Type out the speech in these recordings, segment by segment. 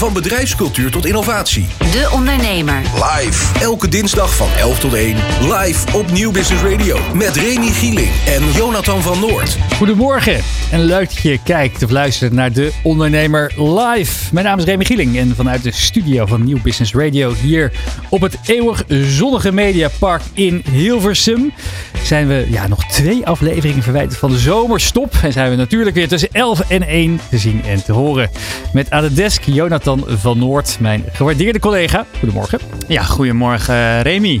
Van bedrijfscultuur tot innovatie. De Ondernemer. Live. Elke dinsdag van 11 tot 1. Live op Nieuw Business Radio. Met Remy Gieling en Jonathan van Noord. Goedemorgen en leuk dat je kijkt of luistert naar De Ondernemer Live. Mijn naam is Remy Gieling en vanuit de studio van Nieuw Business Radio hier op het eeuwig zonnige Mediapark in Hilversum zijn we ja, nog twee afleveringen verwijderd van de zomerstop. En zijn we natuurlijk weer tussen 11 en 1 te zien en te horen. Met aan de desk Jonathan van Noord, mijn gewaardeerde collega. Goedemorgen. Ja, goedemorgen Remy.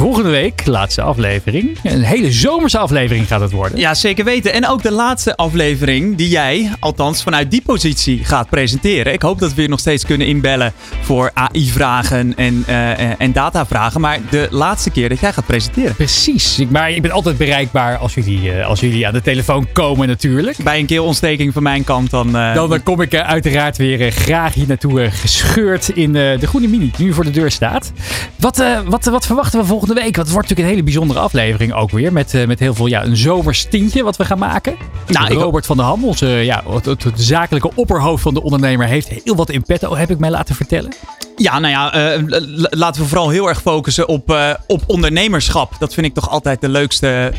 Volgende week, laatste aflevering. Een hele zomerse aflevering gaat het worden. Ja, zeker weten. En ook de laatste aflevering die jij, althans vanuit die positie, gaat presenteren. Ik hoop dat we je nog steeds kunnen inbellen voor AI-vragen en, uh, en datavragen. Maar de laatste keer dat jij gaat presenteren. Precies. Maar ik ben altijd bereikbaar als jullie, uh, als jullie aan de telefoon komen natuurlijk. Bij een keelontsteking van mijn kant dan... Uh, dan, dan, kom ik uiteraard weer graag hier naartoe gescheurd in de groene mini die nu voor de deur staat. Wat, wat, wat verwachten we volgende week. Want het wordt natuurlijk een hele bijzondere aflevering ook weer. Met, uh, met heel veel, ja, een zomerstintje wat we gaan maken. Nou, Robert van der Ham, onze ja, het, zakelijke opperhoofd van de ondernemer, heeft heel wat in petto, heb ik mij laten vertellen. Ja, nou ja, uh, laten we vooral heel erg focussen op, uh, op ondernemerschap. Dat vind ik toch altijd de leukste,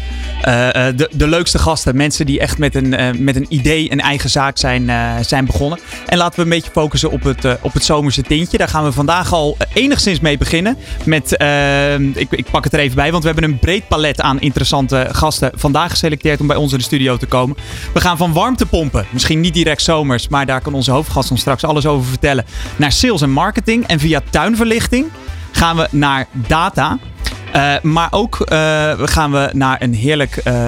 de, de leukste gasten. Mensen die echt met een, met een idee, een eigen zaak zijn, zijn begonnen. En laten we een beetje focussen op het, op het zomerse tintje. Daar gaan we vandaag al enigszins mee beginnen. Met, ik, ik pak het er even bij, want we hebben een breed palet aan interessante gasten vandaag geselecteerd om bij ons in de studio te komen. We gaan van warmtepompen, misschien niet direct zomers, maar daar kan onze hoofdgast ons straks alles over vertellen, naar sales en marketing. En via tuinverlichting gaan we naar data. Uh, maar ook uh, gaan we naar een heerlijk, uh,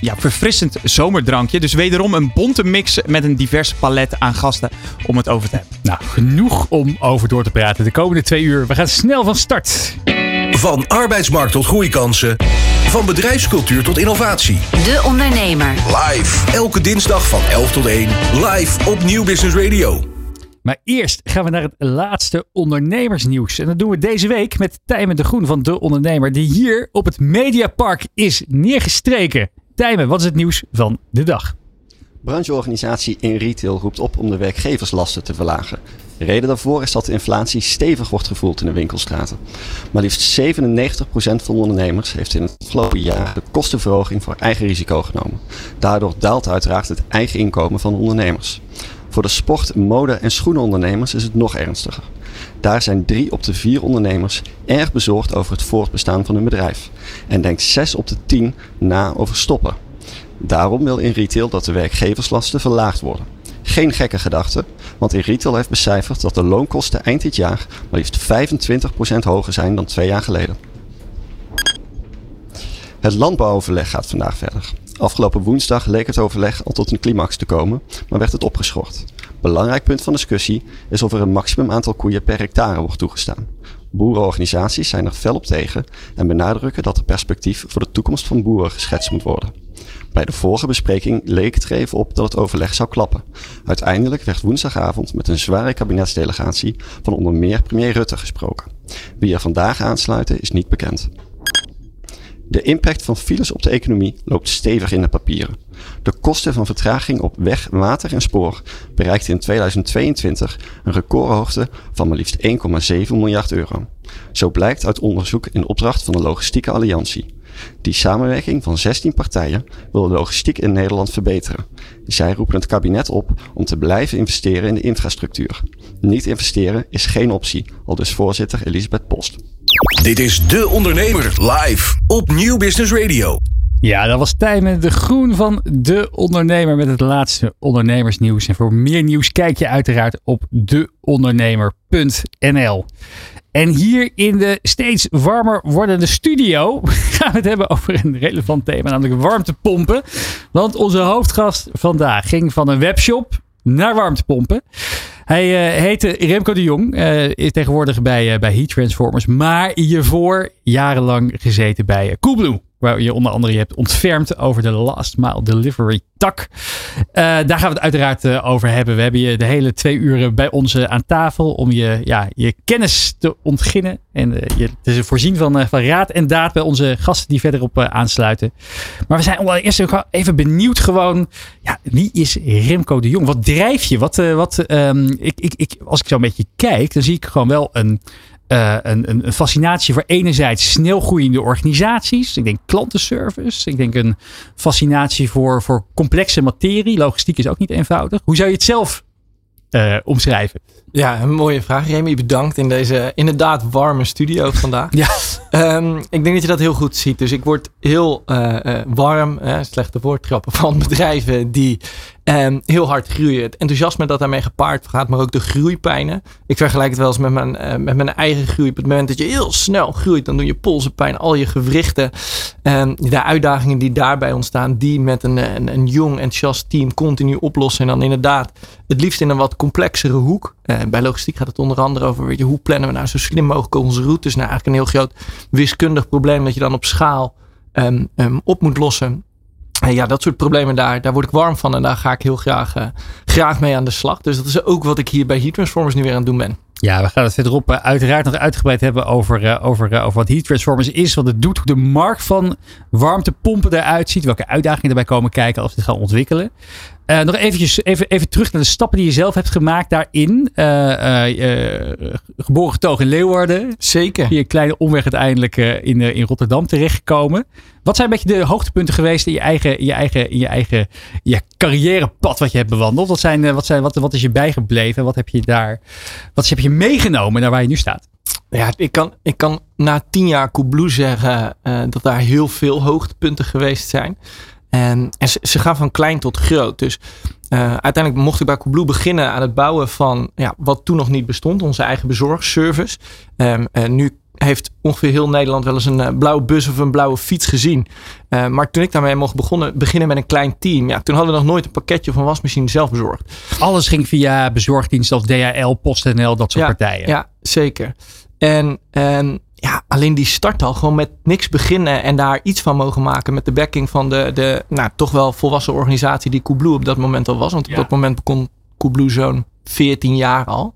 ja, verfrissend zomerdrankje. Dus wederom een bonte mix met een divers palet aan gasten om het over te hebben. Nou, genoeg om over door te praten de komende twee uur. We gaan snel van start. Van arbeidsmarkt tot groeikansen. Van bedrijfscultuur tot innovatie. De Ondernemer. Live. Elke dinsdag van 11 tot 1. Live op Nieuw Business Radio. Maar eerst gaan we naar het laatste ondernemersnieuws. En dat doen we deze week met Tijmen de Groen van De Ondernemer. Die hier op het Mediapark is neergestreken. Tijmen, wat is het nieuws van de dag? Brancheorganisatie in retail roept op om de werkgeverslasten te verlagen. De reden daarvoor is dat de inflatie stevig wordt gevoeld in de winkelstraten. Maar liefst 97% van de ondernemers heeft in het afgelopen jaar de kostenverhoging voor eigen risico genomen. Daardoor daalt uiteraard het eigen inkomen van de ondernemers. Voor de sport-, mode- en schoenenondernemers is het nog ernstiger. Daar zijn drie op de vier ondernemers erg bezorgd over het voortbestaan van hun bedrijf. En denkt zes op de tien na over stoppen. Daarom wil in retail dat de werkgeverslasten verlaagd worden. Geen gekke gedachte, want in retail heeft becijferd dat de loonkosten eind dit jaar maar liefst 25% hoger zijn dan twee jaar geleden. Het landbouwoverleg gaat vandaag verder. Afgelopen woensdag leek het overleg al tot een climax te komen, maar werd het opgeschort. Belangrijk punt van discussie is of er een maximum aantal koeien per hectare wordt toegestaan. Boerenorganisaties zijn er fel op tegen en benadrukken dat er perspectief voor de toekomst van boeren geschetst moet worden. Bij de vorige bespreking leek het er even op dat het overleg zou klappen. Uiteindelijk werd woensdagavond met een zware kabinetsdelegatie van onder meer premier Rutte gesproken. Wie er vandaag aansluiten is niet bekend. De impact van files op de economie loopt stevig in de papieren. De kosten van vertraging op weg, water en spoor bereikten in 2022 een recordhoogte van maar liefst 1,7 miljard euro. Zo blijkt uit onderzoek in opdracht van de Logistieke Alliantie. Die samenwerking van 16 partijen wil de logistiek in Nederland verbeteren. Zij roepen het kabinet op om te blijven investeren in de infrastructuur. Niet investeren is geen optie, al dus voorzitter Elisabeth Post. Dit is De Ondernemer live op Nieuw Business Radio. Ja, dat was Tijmen de Groen van De Ondernemer met het laatste ondernemersnieuws. En voor meer nieuws kijk je uiteraard op deondernemer.nl. En hier in de steeds warmer wordende studio gaan we het hebben over een relevant thema, namelijk warmtepompen. Want onze hoofdgast vandaag ging van een webshop naar warmtepompen. Hij uh, heette Remco de Jong, uh, is tegenwoordig bij, uh, bij Heat Transformers, maar hiervoor jarenlang gezeten bij Coolblue. Waar je onder andere je hebt ontfermd over de last mile delivery tak. Eh, daar gaan we het uiteraard eh, over hebben. We hebben je de hele twee uren bij ons eh, aan tafel om je, ja, je kennis te ontginnen. En je te voorzien van, van raad en daad bij onze gasten die verderop aansluiten. Maar we zijn allereerst even benieuwd gewoon. Ja, wie is Remco de Jong? Wat drijf je? Wat, wat, ehm, ik, ik, ik, als ik zo een beetje kijk, dan zie ik gewoon wel een, eh, een, een, een fascinatie voor enerzijds snel groeiende organisaties. Ik denk klantenservice. Ik denk een fascinatie voor, voor complexe materie. Logistiek is ook niet eenvoudig. Hoe zou je het zelf eh, omschrijven? Ja, een mooie vraag. Remy, bedankt in deze inderdaad warme studio vandaag. Ja. Ehm, ik denk dat je dat heel goed ziet. Dus ik word heel eh, warm, slechte woordgrappen, van bedrijven die ehm, heel hard groeien. Het enthousiasme dat daarmee gepaard gaat, maar ook de groeipijnen. Ik vergelijk het wel eens met mijn, eh, met mijn eigen groei. Op het moment dat je heel snel groeit, dan doen je polsen pijn, al je gewrichten. Ehm, de uitdagingen die daarbij ontstaan, die met een, een, een jong enthousiast team continu oplossen. En dan inderdaad het liefst in een wat complexere hoek. Eh, bij logistiek gaat het onder andere over weet je, hoe plannen we nou zo slim mogelijk onze routes. Nou, eigenlijk een heel groot wiskundig probleem dat je dan op schaal ehm, op moet lossen. En ja, dat soort problemen daar, daar word ik warm van en daar ga ik heel graag, eh, graag mee aan de slag. Dus dat is ook wat ik hier bij Heat Transformers nu weer aan het doen ben. Ja, we gaan het verderop eh, uiteraard nog uitgebreid hebben over, eh, over, over wat Heat Transformers is, wat het doet, hoe de markt van warmtepompen eruit ziet, welke uitdagingen erbij komen kijken als we dit gaan ontwikkelen. Eh, nog eventjes, even, even terug naar de stappen die je zelf hebt gemaakt daarin. Eh, eh, geboren getogen in Leeuwarden. Zeker. Via een kleine omweg uiteindelijk in, in Rotterdam terechtgekomen. Wat zijn een beetje de hoogtepunten geweest in je eigen, in je eigen, in je eigen ja, carrièrepad wat je hebt bewandeld? Wat, zijn, wat, zijn, wat, wat is je bijgebleven? Wat heb je daar wat heb je meegenomen naar waar je nu staat? Ja, ik kan, ik kan na tien jaar Coolblue zeggen dat daar heel veel hoogtepunten geweest zijn. En, en ze, ze gaan van klein tot groot. Dus eh, uiteindelijk mocht ik bij Coolblue beginnen aan het bouwen van ja, wat toen nog niet bestond, onze eigen bezorgservice. En nu heeft ongeveer heel Nederland wel eens een eh, blauwe bus of een blauwe fiets gezien. Eh, maar toen ik daarmee mocht begonnen, beginnen met een klein team, ja, toen hadden we nog nooit een pakketje een wasmachine zelf bezorgd. Alles ging via bezorgdiensten als DHL, PostNL, dat soort ja, partijen. Ja, zeker. En, en ja, alleen die start al gewoon met niks beginnen en daar iets van mogen maken met de backing van de, de nou, toch wel volwassen organisatie die Coolblue op dat moment al was. Want op Ja. dat moment begon Coolblue zo'n 14 jaar al.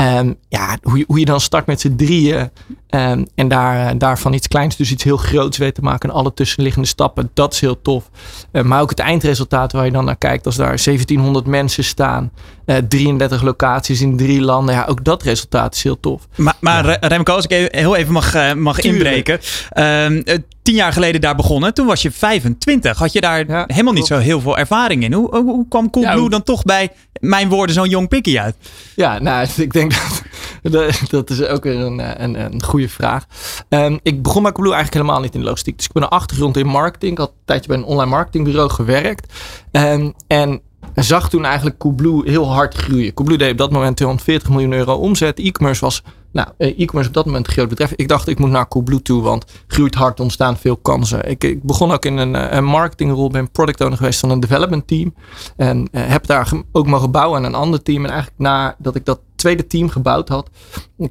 Ehm, ja, hoe, je- hoe je dan start met z'n drieën ehm, en daar, eh, daarvan iets kleins, dus iets heel groots weet te maken en alle tussenliggende stappen, dat is heel tof. Eh, maar ook het eindresultaat waar je dan naar kijkt, als daar 1700 mensen staan, eh, 33 locaties in drie landen, ja, ook dat resultaat is heel tof. Maar, maar Re- Remco, als ik even- heel even mag, eh, mag Tuurlijk. inbreken. Ehm, eh, tien jaar geleden daar begonnen. Toen was je 25. Had je daar Ja, helemaal niet klopt. zo heel veel ervaring in. Hoe, hoe, hoe kwam Coolblue Ja, hoe- dan toch bij mijn woorden zo'n jong pikkie uit? Ja, nou, ik denk dat dat, is ook weer een, eh, een, goede vraag. Ehm, ik begon bij Coolblue eigenlijk helemaal niet in de logistiek. Dus ik ben een achtergrond in marketing. Ik had een tijdje bij een online marketingbureau gewerkt. Ehm, en zag toen eigenlijk Coolblue heel hard groeien. Coolblue deed op dat moment 240 miljoen euro omzet. E-commerce was, nou, eh, e-commerce op dat moment een groot bedrijf. Ik dacht, ik moet naar Coolblue toe, want groeit hard, ontstaan veel kansen. Ik, ik begon ook in een, eh, een marketingrol, ben product owner geweest van een development team. En heb daar ook mogen bouwen aan een ander team. En eigenlijk nadat ik dat tweede team gebouwd had,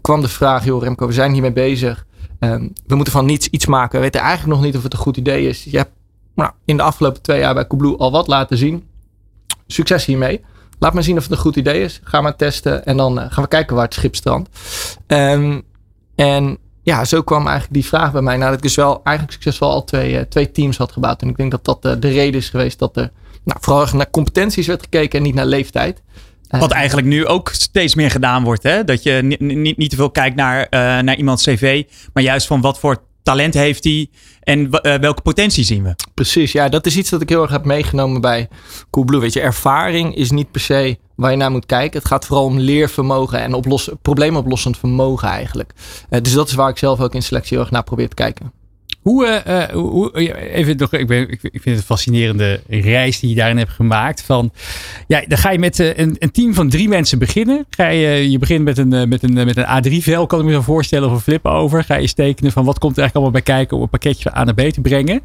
kwam de vraag, joh Remco, we zijn hiermee bezig. Ehm, we moeten van niets iets maken. We weten eigenlijk nog niet of het een goed idee is. Je hebt nou, in de afgelopen twee jaar bij Coolblue al wat laten zien. Succes hiermee. Laat maar zien of het een goed idee is. Ga maar testen en dan eh, gaan we kijken waar het schip strandt. Ehm, en ja, zo kwam eigenlijk die vraag bij mij. Nadat ik dus wel eigenlijk succesvol al twee, eh, twee teams had gebouwd. En ik denk dat dat eh, de reden is geweest dat er nou, vooral naar competenties werd gekeken en niet naar leeftijd. Eh, Wat eigenlijk nu ook steeds meer gedaan wordt. Hè? Dat je ni- ni- niet, niet te veel kijkt naar, eh, naar iemands cv. Maar juist van wat voor talent heeft hij. En eh, welke potentie zien we. Precies, ja, dat is iets dat ik heel erg heb meegenomen bij Coolblue. Weet je, ervaring is niet per se waar je naar moet kijken. Het gaat vooral om leervermogen en oplossen, probleemoplossend vermogen eigenlijk. Dus dat is waar ik zelf ook in selectie heel erg naar probeer te kijken. Hoe, eh, eh, hoe, ja, even nog, ik, ben, ik, vind het een fascinerende reis die je daarin hebt gemaakt. Van, ja, dan ga je met eh, een, een team van drie mensen beginnen. Ga je, je begint met een, met een, met een A3-vel, kan ik me zo voorstellen, of een flip over. Ga je stekenen van wat komt er eigenlijk allemaal bij kijken om een pakketje van A naar B te brengen.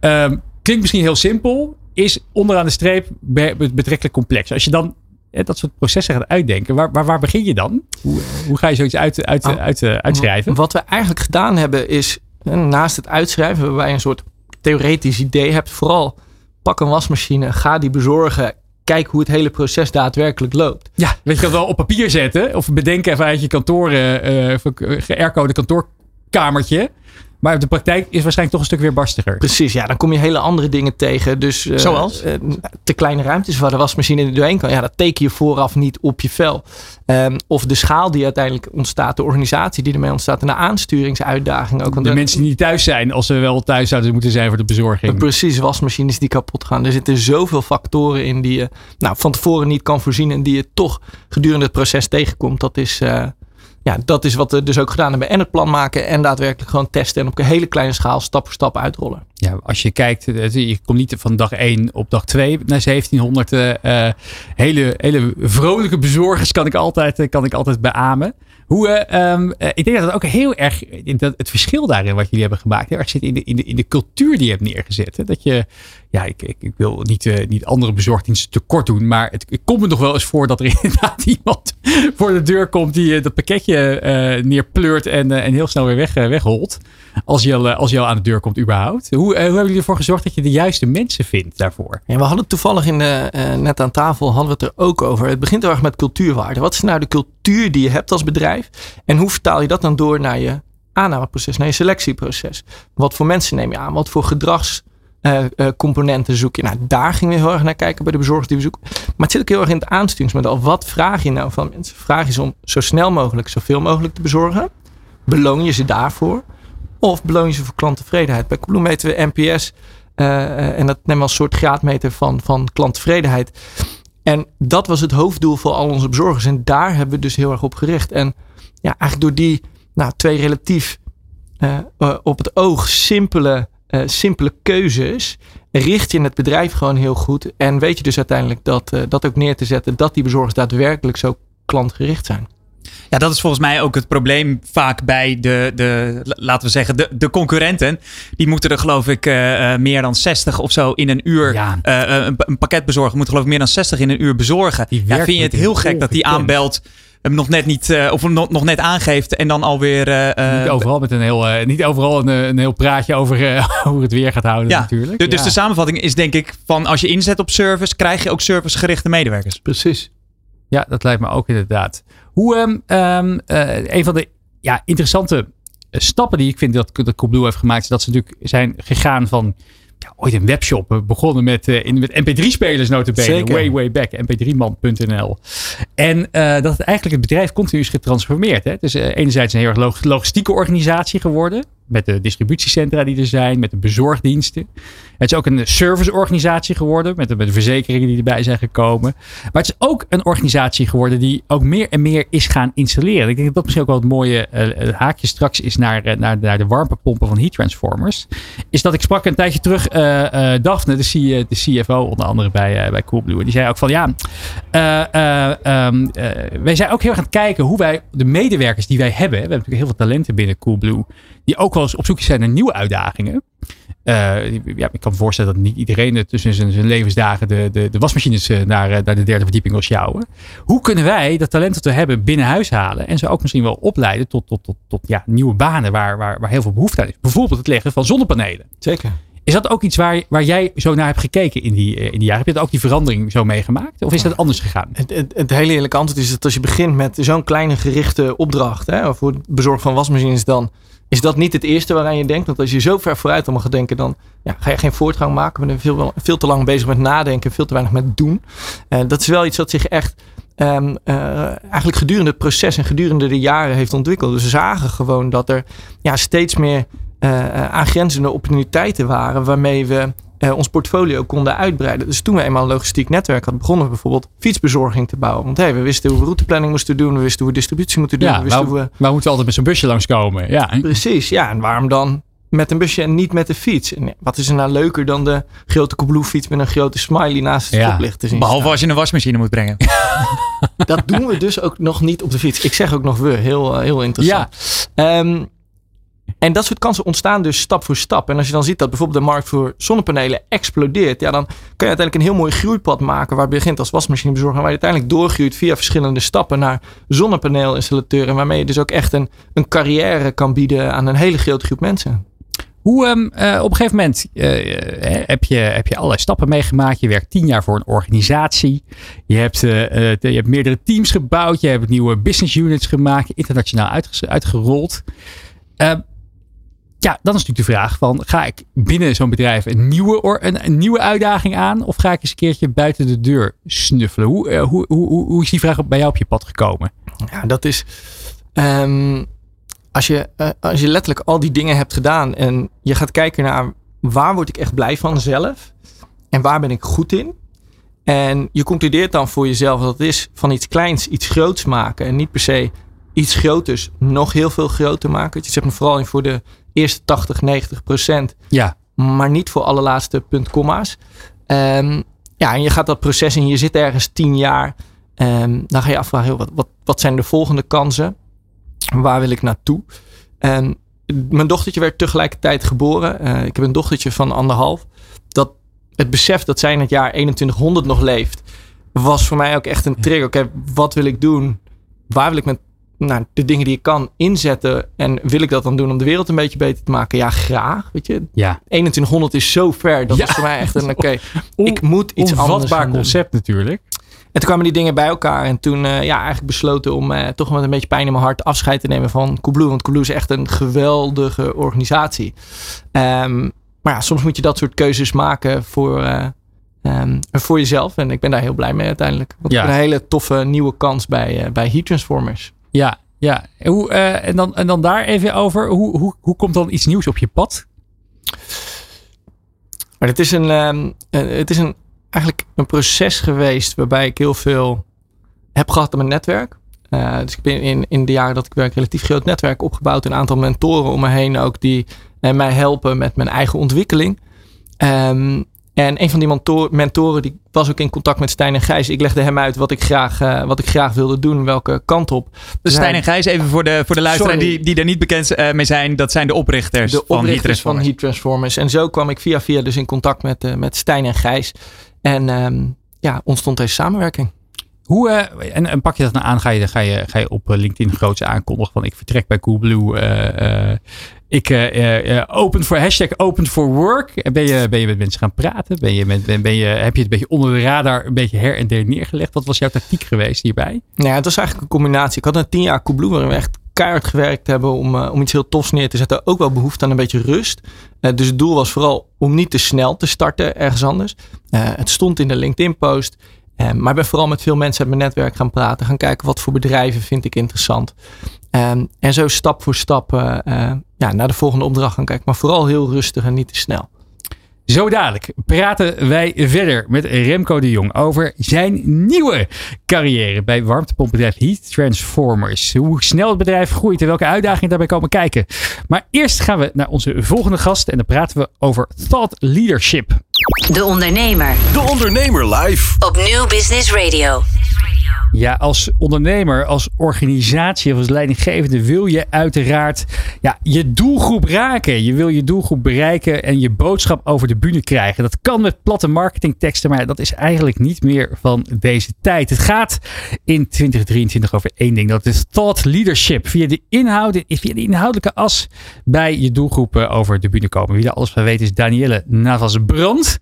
Ehm, klinkt misschien heel simpel, is onderaan de streep be- be- betrekkelijk complex. Als je dan dat soort processen gaat uitdenken, waar, waar, waar begin je dan? Hoe, hoe ga je zoiets uit, uit, Ah, uit, uitschrijven? Wat we eigenlijk gedaan hebben is Naast het uitschrijven, waarbij je een soort theoretisch idee hebt, vooral pak een wasmachine, ga die bezorgen. Kijk hoe het hele proces daadwerkelijk loopt. Ja, weet je dat wel op papier zetten. Of bedenken even uit je kantoor, uh, geaircode kantoorkamertje. Maar de praktijk is waarschijnlijk toch een stuk weer barstiger. Precies, ja. Dan kom je hele andere dingen tegen. Dus, uh, Zoals? Uh, te kleine ruimtes waar de wasmachine er doorheen kan. Ja, dat teken je vooraf niet op je vel. Um, of de schaal die uiteindelijk ontstaat. De organisatie die ermee ontstaat. En de aansturingsuitdaging ook. Want de, mensen die niet thuis zijn. Als ze wel thuis zouden moeten zijn voor de bezorging. Precies, wasmachines die kapot gaan. Er zitten zoveel factoren in die je nou, van tevoren niet kan voorzien. En die je toch gedurende het proces tegenkomt. Dat is... Uh, ja, dat is wat we dus ook gedaan hebben. En het plan maken en daadwerkelijk gewoon testen. En op een hele kleine schaal stap voor stap uitrollen. Ja, als je kijkt, je komt niet van dag 1 op dag 2 naar 1700. Uh, hele, hele vrolijke bezorgers kan ik altijd, kan ik altijd beamen. Hoe, um, ik denk dat het ook heel erg, dat het verschil daarin wat jullie hebben gemaakt, heel erg zit in de, in de, in de cultuur die je hebt neergezet. Hè? Dat je, ja, ik, ik, wil niet, uh, niet andere bezorgdiensten tekort doen, maar het, komt me nog wel eens voor dat er inderdaad iemand voor de deur komt die uh, dat pakketje uh, neerpleurt en, en heel snel weer weg, wegholt. Als je, al, als je aan de deur komt überhaupt. Hoe, hoe hebben jullie ervoor gezorgd dat je de juiste mensen vindt daarvoor? We hadden toevallig in de, net aan tafel hadden we het er ook over. Het begint heel met cultuurwaarde. Wat is nou de cultuur die je hebt als bedrijf? En hoe vertaal je dat dan door naar je aannameproces, naar je selectieproces? Wat voor mensen neem je aan? Wat voor gedragscomponenten uh, uh, zoek je? Nou, daar gingen we heel erg naar kijken bij de bezorgers die we zoeken. Maar het zit ook heel erg in het aansturingsmodel. Wat vraag je nou van mensen? Vraag je ze om zo snel mogelijk, zoveel mogelijk te bezorgen? Beloon je ze daarvoor? Of beloon je ze voor klanttevredenheid? Bij Coolblue meten we NPS. Uh, en dat nemen we als soort graadmeter van, van klanttevredenheid. En dat was het hoofddoel voor al onze bezorgers. En daar hebben we dus heel erg op gericht. En ja, eigenlijk door die nou, twee relatief op het oog simpele, uh, simpele keuzes richt je het bedrijf gewoon heel goed. En weet je dus uiteindelijk dat, dat ook neer te zetten dat die bezorgers daadwerkelijk zo klantgericht zijn. Ja, dat is volgens mij ook het probleem vaak bij de, de laten we zeggen, de, de concurrenten. Die moeten er geloof ik uh, meer dan 60 of zo in een uur. Ja. Uh, een, een pakketbezorger moet geloof ik meer dan 60 in een uur bezorgen. Ja, vind je het heel gek dat die aanbelt hem nog net niet uh, of nog, nog net aangeeft en dan alweer. Uh, niet overal met een heel, uh, niet overal een, een heel praatje over hoe het weer gaat houden ja, natuurlijk. Dus ja. de samenvatting is denk ik van als je inzet op service, krijg je ook servicegerichte medewerkers. Precies. Ja, dat lijkt me ook inderdaad. Hoe um, um, een van de ja, interessante stappen die ik vind dat, dat Coolblue heeft gemaakt, is dat ze natuurlijk zijn gegaan van ooit een webshop begonnen met, uh, in, met mp3-spelers notabene. Way, way back. mp3man.nl. En uh, dat het eigenlijk het bedrijf continu is getransformeerd. Hè? Dus uh, enerzijds een heel erg log logistieke organisatie geworden. Met de distributiecentra die er zijn. Met de bezorgdiensten. Het is ook een serviceorganisatie geworden. Met de, verzekeringen die erbij zijn gekomen. Maar het is ook een organisatie geworden die ook meer en meer is gaan installeren. Ik denk dat dat misschien ook wel het mooie uh, haakje straks is naar, naar, naar de warmtepompen van heat transformers. Is dat ik sprak een tijdje terug uh, Daphne, de, CFO onder andere bij, bij Coolblue. Die zei ook van ja, um, wij zijn ook heel erg aan het kijken hoe wij de medewerkers die wij hebben. We hebben natuurlijk heel veel talenten binnen Coolblue. Die ook wel eens op zoek zijn naar nieuwe uitdagingen. Uh, ja, ik kan me voorstellen dat niet iedereen tussen zijn, zijn levensdagen de, de, de wasmachines naar, naar de derde verdieping wil sjouwen. Hoe kunnen wij dat talent dat we hebben binnen huis halen en ze ook misschien wel opleiden tot, tot, tot, tot ja, nieuwe banen waar, waar, waar heel veel behoefte aan is? Bijvoorbeeld het leggen van zonnepanelen. Zeker. Is dat ook iets waar, waar jij zo naar hebt gekeken in die, in die jaren? Heb je dat ook die verandering zo meegemaakt? Of is dat anders gegaan? Het, het, het hele eerlijke antwoord is dat als je begint met zo'n kleine gerichte opdracht, hè, voor het bezorgen van wasmachines, dan is dat niet het eerste waaraan je denkt. Want als je zo ver vooruit allemaal gaat denken, dan ja, ga je geen voortgang maken. We zijn veel, veel te lang bezig met nadenken, veel te weinig met doen. Uh, dat is wel iets wat zich echt um, uh, eigenlijk gedurende het proces en gedurende de jaren heeft ontwikkeld. Dus we zagen gewoon dat er ja, steeds meer uh, aangrenzende opportuniteiten waren waarmee we uh, ons portfolio konden uitbreiden. Dus toen we eenmaal een logistiek netwerk hadden, begonnen we bijvoorbeeld fietsbezorging te bouwen. Want hey, we wisten hoe we routeplanning moesten doen, we wisten hoe we distributie moeten doen. Ja, we wisten waar, hoe we... waar moeten we altijd met zo'n busje langskomen? Ja. Precies, ja. En waarom dan met een busje en niet met de fiets? En wat is er nou leuker dan de grote Coolblue fiets met een grote smiley naast het ja. stoplicht te zien Behalve staan. als je een wasmachine moet brengen. Dat doen we dus ook nog niet op de fiets. Ik zeg ook nog we, heel, uh, heel interessant. Ja. Um, en dat soort kansen ontstaan dus stap voor stap. En als je dan ziet dat bijvoorbeeld de markt voor zonnepanelen explodeert, ja, dan kan je uiteindelijk een heel mooi groeipad maken. Waar je begint als wasmachinebezorger, waar je uiteindelijk doorgroeit via verschillende stappen naar zonnepaneelinstallateur. En waarmee je dus ook echt een, een carrière kan bieden aan een hele grote groep mensen. Hoe ehm, eh, op een gegeven moment eh, eh, heb, je, heb je allerlei stappen meegemaakt. Je werkt tien jaar voor een organisatie. Je hebt, je hebt meerdere teams gebouwd. Je hebt nieuwe business units gemaakt. Internationaal uitge- uitgerold. Ja, dan is natuurlijk de vraag van, ga ik binnen zo'n bedrijf een nieuwe, een, een nieuwe uitdaging aan? Of ga ik eens een keertje buiten de deur snuffelen? Hoe, eh, hoe, hoe, hoe, is die vraag bij jou op je pad gekomen? Ja, dat is. ehm, als, je, eh, als je letterlijk al die dingen hebt gedaan en je gaat kijken naar waar word ik echt blij van zelf en waar ben ik goed in. En je concludeert dan voor jezelf dat het is van iets kleins iets groots maken en niet per se iets groters nog heel veel groter maken. Je zet me vooral in voor de eerste 80, 90 procent Ja, maar niet voor alle laatste punt, komma's. Ehm, ja, en je gaat dat proces in, je zit ergens tien jaar. Ehm, dan ga je afvragen, wat, wat, wat zijn de volgende kansen? Waar wil ik naartoe? En mijn dochtertje werd tegelijkertijd geboren. Eh, ik heb een dochtertje van anderhalf. Dat het besef dat zij in het jaar 2100 nog leeft, was voor mij ook echt een trigger. Oké, wat wil ik doen? Waar wil ik met nou, de dingen die ik kan inzetten? En wil ik dat dan doen om de wereld een beetje beter te maken? Ja, graag. Weet je, ja. 2100 is zo ver. Dat Ja. is voor mij echt een, oké, ik moet iets anders doen. concept natuurlijk. En toen kwamen die dingen bij elkaar. En toen eh, ja, eigenlijk besloten om eh, toch met een beetje pijn in mijn hart afscheid te nemen van Coolblue. Want Coolblue is echt een geweldige organisatie. Ehm, maar ja, soms moet je dat soort keuzes maken voor, eh, ehm, voor jezelf. En ik ben daar heel blij mee uiteindelijk. Want Ja. ik heb een hele toffe nieuwe kans bij, bij Heat Transformers. Ja, ja. En, hoe, eh, en, dan, en dan daar even over. Hoe, hoe, hoe komt dan iets nieuws op je pad? Maar het is een, eh, het is een, eigenlijk een proces geweest waarbij ik heel veel heb gehad aan mijn netwerk. Eh, dus ik ben in, in de jaren dat ik werk relatief groot netwerk opgebouwd. Een aantal mentoren om me heen ook die mij helpen met mijn eigen ontwikkeling. Ehm, en een van die mentor- mentoren die was ook in contact met Stijn en Gijs. Ik legde hem uit wat ik graag, eh, wat ik graag wilde doen, welke kant op. Dus Stijn en Gijs, even voor de, voor de luisteraar Sorry. die, die er niet bekend eh, mee zijn. Dat zijn de oprichters, de van Heat van Transformers. Heat Transformers. En zo kwam ik via via dus in contact met, eh, met Stijn en Gijs. En ehm, ja, ontstond deze samenwerking. Hoe, eh, en, en pak je dat nou aan? Ga je, ga je, ga je op eh, LinkedIn groots aankondigen van ik vertrek bij Coolblue. eh, ik open voor hashtag open for work. En Ben je, ben je met mensen gaan praten? Ben je met, ben, ben je, heb je het een beetje onder de radar een beetje her en der neergelegd? Wat was jouw tactiek geweest hierbij? Nou ja, het was eigenlijk een combinatie. Ik had een tien jaar Coolblue waarin we echt keihard gewerkt hebben om, om iets heel tofs neer te zetten. Ook wel behoefte aan een beetje rust. Dus het doel was vooral om niet te snel te starten ergens anders. Het stond in de LinkedIn post. Eh, maar ik ben vooral met veel mensen uit mijn netwerk gaan praten. Gaan kijken wat voor bedrijven vind ik interessant. Ehm, en zo stap voor stap eh, eh, ja, naar de volgende opdracht gaan kijken. Maar vooral heel rustig en niet te snel. Zo dadelijk praten wij verder met Remco de Jong over zijn nieuwe carrière bij warmtepompenbedrijf Heat Transformers. Hoe snel het bedrijf groeit en welke uitdagingen daarbij komen kijken. Maar eerst gaan we naar onze volgende gast en dan praten we over thought leadership. De Ondernemer De Ondernemer live. op Nieuw Business Radio. Ja, als ondernemer, als organisatie of als leidinggevende wil je uiteraard ja, je doelgroep raken. Je wil je doelgroep bereiken en je boodschap over de bühne krijgen. Dat kan met platte marketingteksten, maar dat is eigenlijk niet meer van deze tijd. Het gaat in 2023 over één ding. Dat is thought leadership. Via de, inhoud, via de inhoudelijke as bij je doelgroep eh, over de bühne komen. Wie daar alles van weet is Danielle Navas-Brand.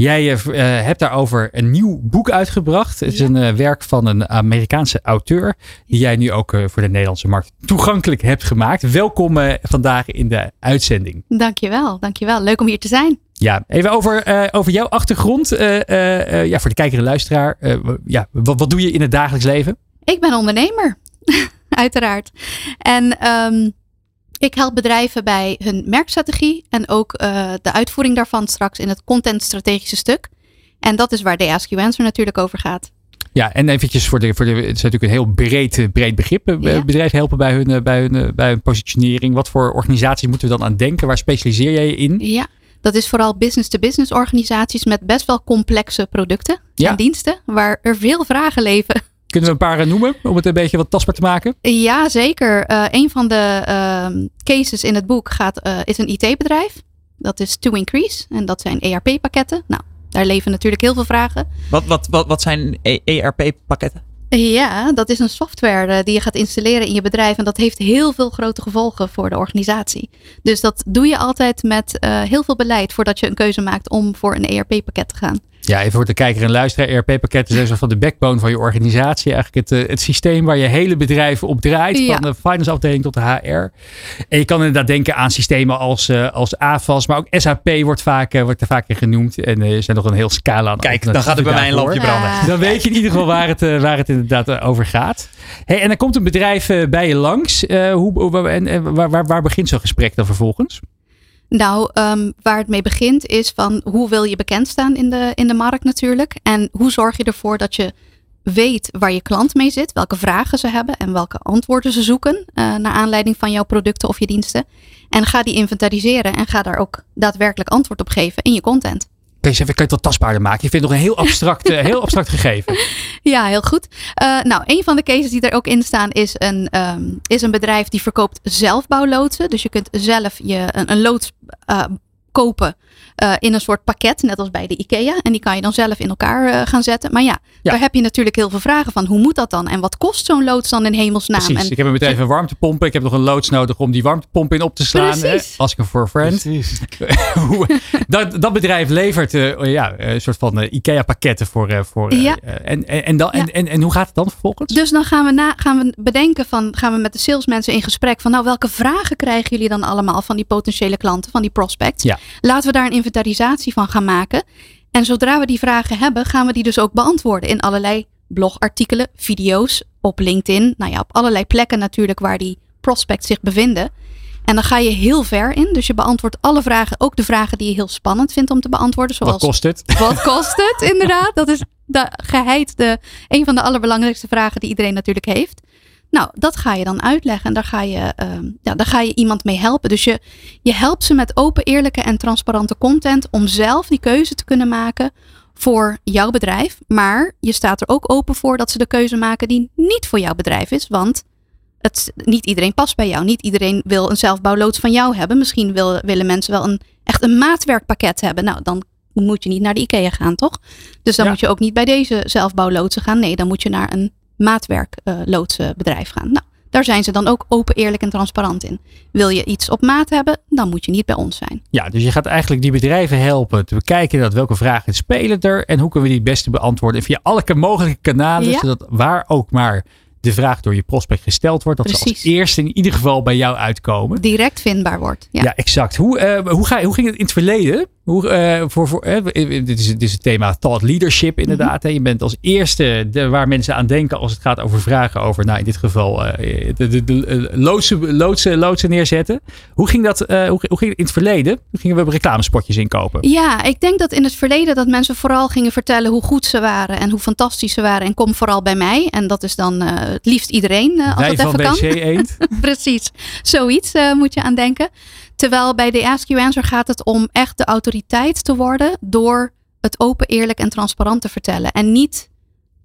Jij eh, eh, hebt daarover een nieuw boek uitgebracht. Het is een eh, werk van een Amerikaanse auteur. Die jij nu ook voor de Nederlandse markt toegankelijk hebt gemaakt. Welkom vandaag in de uitzending. Dankjewel, dankjewel. Leuk om hier te zijn. Ja, even over, over jouw achtergrond. Ja, voor de kijker en luisteraar. Ja, wat, wat doe je in het dagelijks leven? Ik ben ondernemer, uiteraard. En ehm, ik help bedrijven bij hun merkstrategie en ook eh, de uitvoering daarvan straks in het contentstrategische stuk. En dat is waar de Ask You Answer natuurlijk over gaat. Ja, en eventjes voor de, voor de, het is natuurlijk een heel breed, eh, breed begrip. eh, Ja. Bedrijven helpen bij hun, eh, bij, hun, eh, bij hun positionering. Wat voor organisaties moeten we dan aan denken? Waar specialiseer jij je in? Ja, dat is vooral business-to-business organisaties met best wel complexe producten Ja. en diensten, waar er veel vragen leven. Kunnen we een paar eh, noemen om het een beetje wat tastbaar te maken? Ja, zeker. Eh, een van de ehm, cases in het boek gaat, eh, is een IT-bedrijf. Dat is To Increase. En dat zijn ERP-pakketten. Nou, daar leven natuurlijk heel veel vragen. Wat, wat, wat, wat zijn E- ERP-pakketten? Ja, dat is een software die je gaat installeren in je bedrijf. En dat heeft heel veel grote gevolgen voor de organisatie. Dus dat doe je altijd met uh, heel veel beleid voordat je een keuze maakt om voor een ERP-pakket te gaan. Ja, even voor de kijker en luisteraar. ERP-pakketten zijn zo van de backbone van je organisatie. Eigenlijk het, het systeem waar je hele bedrijf op draait. Ja. Van de finance afdeling tot de HR. En je kan inderdaad denken aan systemen als, uh, als AFAS. Maar ook SAP wordt, vaak, uh, wordt er vaak in genoemd. En er zijn nog een heel scala aan. Kijk, dan gaat er bij mij een lampje branden. Dan weet je in ieder geval waar het, waar het inderdaad over gaat. Hey, en dan komt een bedrijf bij je langs. hoe, en, waar, waar, waar begint zo'n gesprek dan vervolgens? Nou, um, waar het mee begint is van hoe wil je bekend staan in de, in de markt natuurlijk. En hoe zorg je ervoor dat je weet waar je klant mee zit, welke vragen ze hebben en welke antwoorden ze zoeken uh, naar aanleiding van jouw producten of je diensten. En ga die inventariseren en ga daar ook daadwerkelijk antwoord op geven in je content. Even, kan je het wat tastbaarder maken? Je vindt nog een heel abstract, heel abstract gegeven. Ja, heel goed. Uh, nou, een van de cases die er ook in staan is een, um, is een bedrijf die verkoopt zelfbouwloodsen. Dus je kunt zelf je, een, een loods uh, kopen uh, in een soort pakket, net als bij de IKEA. En die kan je dan zelf in elkaar uh, gaan zetten. Maar ja, ja, daar heb je natuurlijk heel veel vragen van. Hoe moet dat dan? En wat kost zo'n loods dan in hemelsnaam? Precies. En ik heb een bedrijf een warmtepomp. Ik heb nog een loods nodig om die warmtepomp in op te slaan. Precies. Als ik er voor friend. dat, dat bedrijf levert uh, ja, een soort van IKEA pakketten voor. voor ja. en, en, en, dan, ja. en, en, en hoe gaat het dan vervolgens? Dus dan gaan we, na, gaan we bedenken van, gaan we met de salesmensen in gesprek van nou welke vragen krijgen jullie dan allemaal van die potentiële klanten, van die prospects? Ja. Laten we daar een inventarisatie van gaan maken. En zodra we die vragen hebben, gaan we die dus ook beantwoorden in allerlei blogartikelen, video's, op LinkedIn. Nou ja, op allerlei plekken natuurlijk waar die prospects zich bevinden. En dan ga je heel ver in. Dus je beantwoordt alle vragen, ook de vragen die je heel spannend vindt om te beantwoorden. Zoals, wat kost het? Wat kost het, inderdaad. Dat is de, geheid de, een van de allerbelangrijkste vragen die iedereen natuurlijk heeft. Nou, dat ga je dan uitleggen en daar ga je, uh, ja, daar ga je iemand mee helpen. Dus je, je helpt ze met open, eerlijke en transparante content om zelf die keuze te kunnen maken voor jouw bedrijf. Maar je staat er ook open voor dat ze de keuze maken die niet voor jouw bedrijf is. Want het, niet iedereen past bij jou. Niet iedereen wil een zelfbouwloods van jou hebben. Misschien wil, willen mensen wel een, echt een maatwerkpakket hebben. Nou, dan moet je niet naar de IKEA gaan, toch? Dus dan ja. moet je ook niet bij deze zelfbouwloodsen gaan. Nee, dan moet je naar een maatwerkloodsenbedrijf uh, gaan. Nou, daar zijn ze dan ook open, eerlijk en transparant in. Wil je iets op maat hebben, dan moet je niet bij ons zijn. Ja, dus je gaat eigenlijk die bedrijven helpen te bekijken dat welke vragen spelen er en hoe kunnen we die het beste beantwoorden via alle mogelijke kanalen, ja. zodat waar ook maar de vraag door je prospect gesteld wordt, dat Precies. ze als eerste in ieder geval bij jou uitkomen. Direct vindbaar wordt. Ja, ja exact. Hoe, uh, hoe, ga, hoe ging het in het verleden? Hoe, uh, voor, voor, uh, dit, is, dit is het thema thought leadership inderdaad. Mm -hmm. Je bent als eerste de, waar mensen aan denken als het gaat over vragen over, nou in dit geval, de, de, de loodsen, loodsen, loodsen neerzetten. Hoe ging, dat, hoe, hoe ging het in het verleden? Hoe gingen we reclamespotjes inkopen? Ja, ik denk dat in het verleden dat mensen vooral gingen vertellen hoe goed ze waren en hoe fantastisch ze waren. En kom vooral bij mij. En dat is dan het liefst iedereen als Wij het even van kan. BC Eend. Precies, zoiets moet je aan denken. Terwijl bij de Ask You Answer gaat het om echt de autoriteit te worden door het open, eerlijk en transparant te vertellen. En niet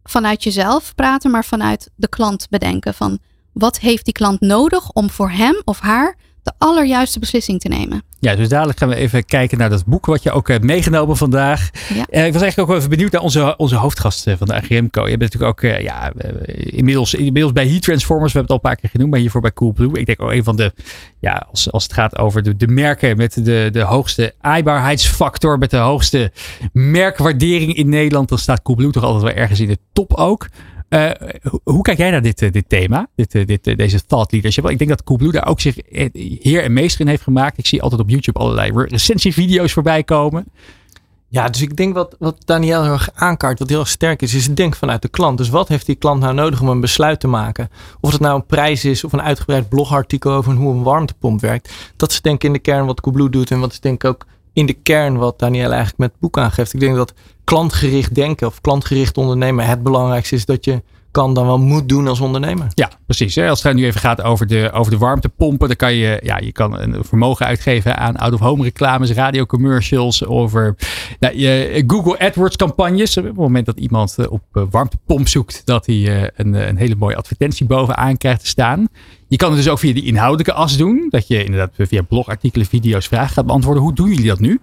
vanuit jezelf praten, maar vanuit de klant bedenken. Van wat heeft die klant nodig om voor hem of haar de allerjuiste beslissing te nemen. Ja, dus dadelijk gaan we even kijken naar dat boek wat je ook hebt meegenomen vandaag. Ja. Uh, ik was eigenlijk ook wel even benieuwd naar onze, onze hoofdgast van de AGMCO. Je bent natuurlijk ook uh, ja, uh, inmiddels, inmiddels bij Heat Transformers, we hebben het al een paar keer genoemd, maar hiervoor bij Coolblue. Ik denk ook een van de, ja, als, als het gaat over de, de merken met de, de hoogste aaibaarheidsfactor, met de hoogste merkwaardering in Nederland, dan staat Coolblue toch altijd wel ergens in de top ook. Uh, hoe, kijk jij naar dit, uh, dit thema, dit, uh, dit, deze thought leadership? Ik denk dat Coolblue daar ook zich heer en meester in heeft gemaakt. Ik zie altijd op YouTube allerlei recensievideo's voorbij komen. Ja, dus ik denk wat, wat Daniel heel erg aankaart, wat heel sterk is, is het vanuit de klant. Dus wat heeft die klant nou nodig om een besluit te maken? Of het nou een prijs is of een uitgebreid blogartikel over hoe een warmtepomp werkt. Dat is denk ik in de kern wat Coolblue doet en wat is denk ik ook in de kern wat Daniel eigenlijk met het boek aangeeft. Ik denk dat klantgericht denken of klantgericht ondernemen het belangrijkste is dat je kan dan wel moet doen als ondernemer. Ja, precies. Als het nu even gaat over de, over de warmtepompen, dan kan je, ja, je kan een vermogen uitgeven aan out-of-home reclames, radiocommercials, over nou, je Google AdWords campagnes. Op het moment dat iemand op warmtepomp zoekt, dat hij een, een hele mooie advertentie bovenaan krijgt te staan. Je kan het dus ook via die inhoudelijke as doen. Dat je inderdaad via blogartikelen, video's vragen gaat beantwoorden. Hoe doen jullie dat nu?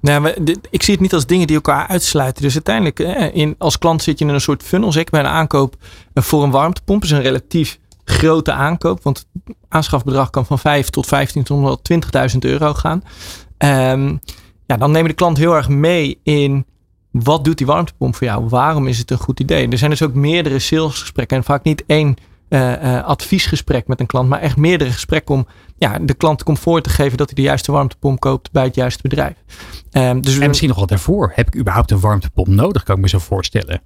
Nou, ik zie het niet als dingen die elkaar uitsluiten. Dus uiteindelijk, eh, in, als klant zit je in een soort funnel. Zeker bij een aankoop voor een warmtepomp is een relatief grote aankoop. Want het aanschafbedrag kan van 5 tot 15 tot wel 20.000 euro gaan. Ehm, ja, dan nemen de klant heel erg mee in wat doet die warmtepomp voor jou? Waarom is het een goed idee? Er zijn dus ook meerdere salesgesprekken en vaak niet één adviesgesprek met een klant, maar echt meerdere gesprekken om ja, de klant comfort te geven dat hij de juiste warmtepomp koopt bij het juiste bedrijf. Ehm, dus En misschien nog wel daarvoor. Heb ik überhaupt een warmtepomp nodig? Kan ik me zo voorstellen.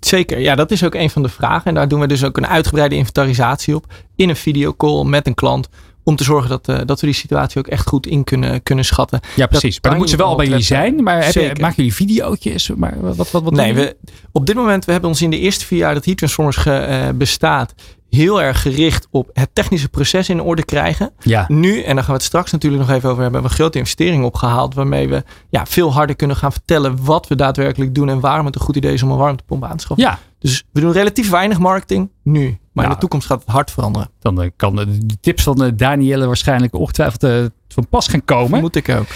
Zeker, ja, dat is ook een van de vragen. En daar doen we dus ook een uitgebreide inventarisatie op in een videocall met een klant. Om te zorgen dat, eh, dat we die situatie ook echt goed in kunnen, kunnen schatten. Ja, precies. maar dan moeten ze wel bij jullie zijn. Maar maken jullie videootjes? Maar wat, wat, wat, wat nee, we, op dit moment, we hebben ons in de eerste vier jaar dat Heat Transformers ge- eh, bestaat, heel erg gericht op het technische proces in orde krijgen. Ja, Nu, en daar gaan we het straks natuurlijk nog even over hebben, hebben we een grote investering opgehaald. Waarmee we ja, veel harder kunnen gaan vertellen wat we daadwerkelijk doen en waarom het een goed idee is om een warmtepomp aan te schaffen. ja. Dus we doen relatief weinig marketing nu. Maar in de toekomst gaat het hard veranderen. Dan eh, kan de, de tips van eh, Danielle waarschijnlijk ongetwijfeld eh, van pas gaan komen. Moet ik ook.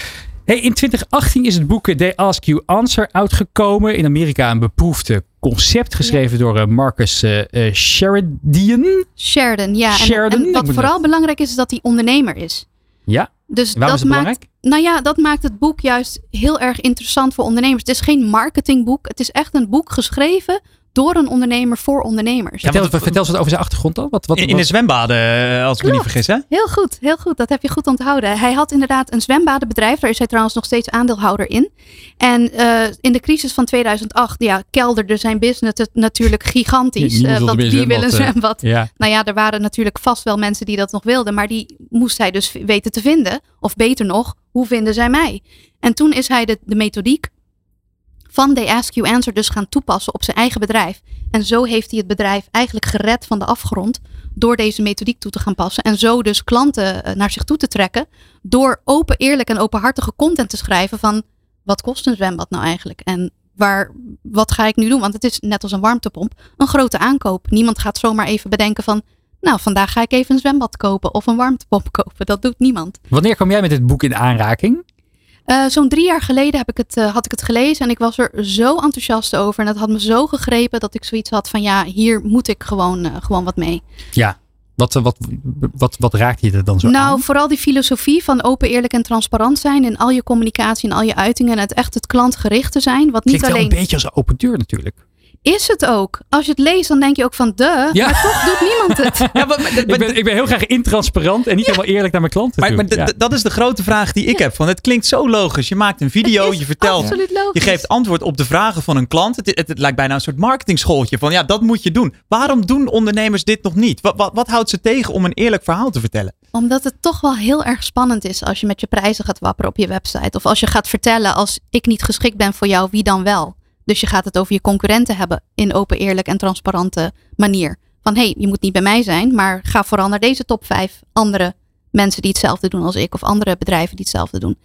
Hey, in 2018 is het boek They Ask You Answer uitgekomen. In Amerika een beproefde concept geschreven door Marcus eh, eh, Sheridan. Sheridan, ja. En- Sheridan, En, wat vooral belangrijk is, is dat hij ondernemer is. Ja, Dus waarom dat is het maakt, belangrijk? nou ja, dat maakt het boek juist heel erg interessant voor ondernemers. Het is geen marketingboek. Het is echt een boek geschreven door een ondernemer voor ondernemers. Vertel, want- vertel eens wat over zijn achtergrond dan. Wat, wat, In, de zwembaden, eh, als ik me niet vergis, hè? Heel goed, heel goed. Dat heb je goed onthouden. Hij had inderdaad een zwembadenbedrijf. Daar is hij trouwens nog steeds aandeelhouder in. En eh, in de crisis van 2008 ja, kelderde zijn business het natuurlijk gigantisch. Wilde want wie wil een zwembad, zwembad? ja. Nou ja, er waren natuurlijk vast wel mensen die dat nog wilden. Maar die moest hij dus weten te vinden. Of beter nog, hoe vinden zij mij? En toen is hij de, de methodiek van They Ask You Answer dus gaan toepassen op zijn eigen bedrijf. En zo heeft hij het bedrijf eigenlijk gered van de afgrond door deze methodiek toe te gaan passen. En zo dus klanten eh, naar zich toe te trekken door open, eerlijk en openhartige content te schrijven van wat kost een zwembad nou eigenlijk? En waar, wat ga ik nu doen? Want het is net als een warmtepomp een grote aankoop. Niemand gaat zomaar even bedenken van nou, vandaag ga ik even een zwembad kopen of een warmtepomp kopen. Dat doet niemand. Wanneer kwam jij met dit boek in aanraking? Eh, Zo'n drie jaar geleden heb ik het, eh, had ik het gelezen en ik was er zo enthousiast over. En dat had me zo gegrepen dat ik zoiets had van ja, hier moet ik gewoon, eh, gewoon wat mee. Ja. Wat, wat, wat, wat raakt je er dan zo nou, aan? vooral die filosofie van open, eerlijk en transparant zijn in al je communicatie en al je uitingen. En het echt het klantgericht te zijn. Wat niet Klinkt wel alleen een beetje als een open deur natuurlijk. Is het ook. Als je het leest, dan denk je ook van de, Ja. maar toch doet niemand het. Ja, maar, maar- Ik ben, ik ben heel graag intransparant en niet helemaal eerlijk naar mijn klanten maar, toe. maar d- Ja. d- dat is de grote vraag die ik heb. Van, het klinkt zo logisch. Je maakt een video, Het is je vertelt, Absoluut je geeft antwoord op de vragen van een klant. Het, het, het lijkt bijna een soort marketingschooltje. Van ja, dat moet je doen. Waarom doen ondernemers dit nog niet? Wat, wat, wat houdt ze tegen om een eerlijk verhaal te vertellen? Omdat het toch wel heel erg spannend is als je met je prijzen gaat wapperen op je website. Of als je gaat vertellen als ik niet geschikt ben voor jou, wie dan wel? Dus je gaat het over je concurrenten hebben in open, eerlijk en transparante manier. Van hé, hey, je moet niet bij mij zijn, maar ga vooral naar deze top 5 andere mensen die hetzelfde doen als ik. Of andere bedrijven die hetzelfde doen.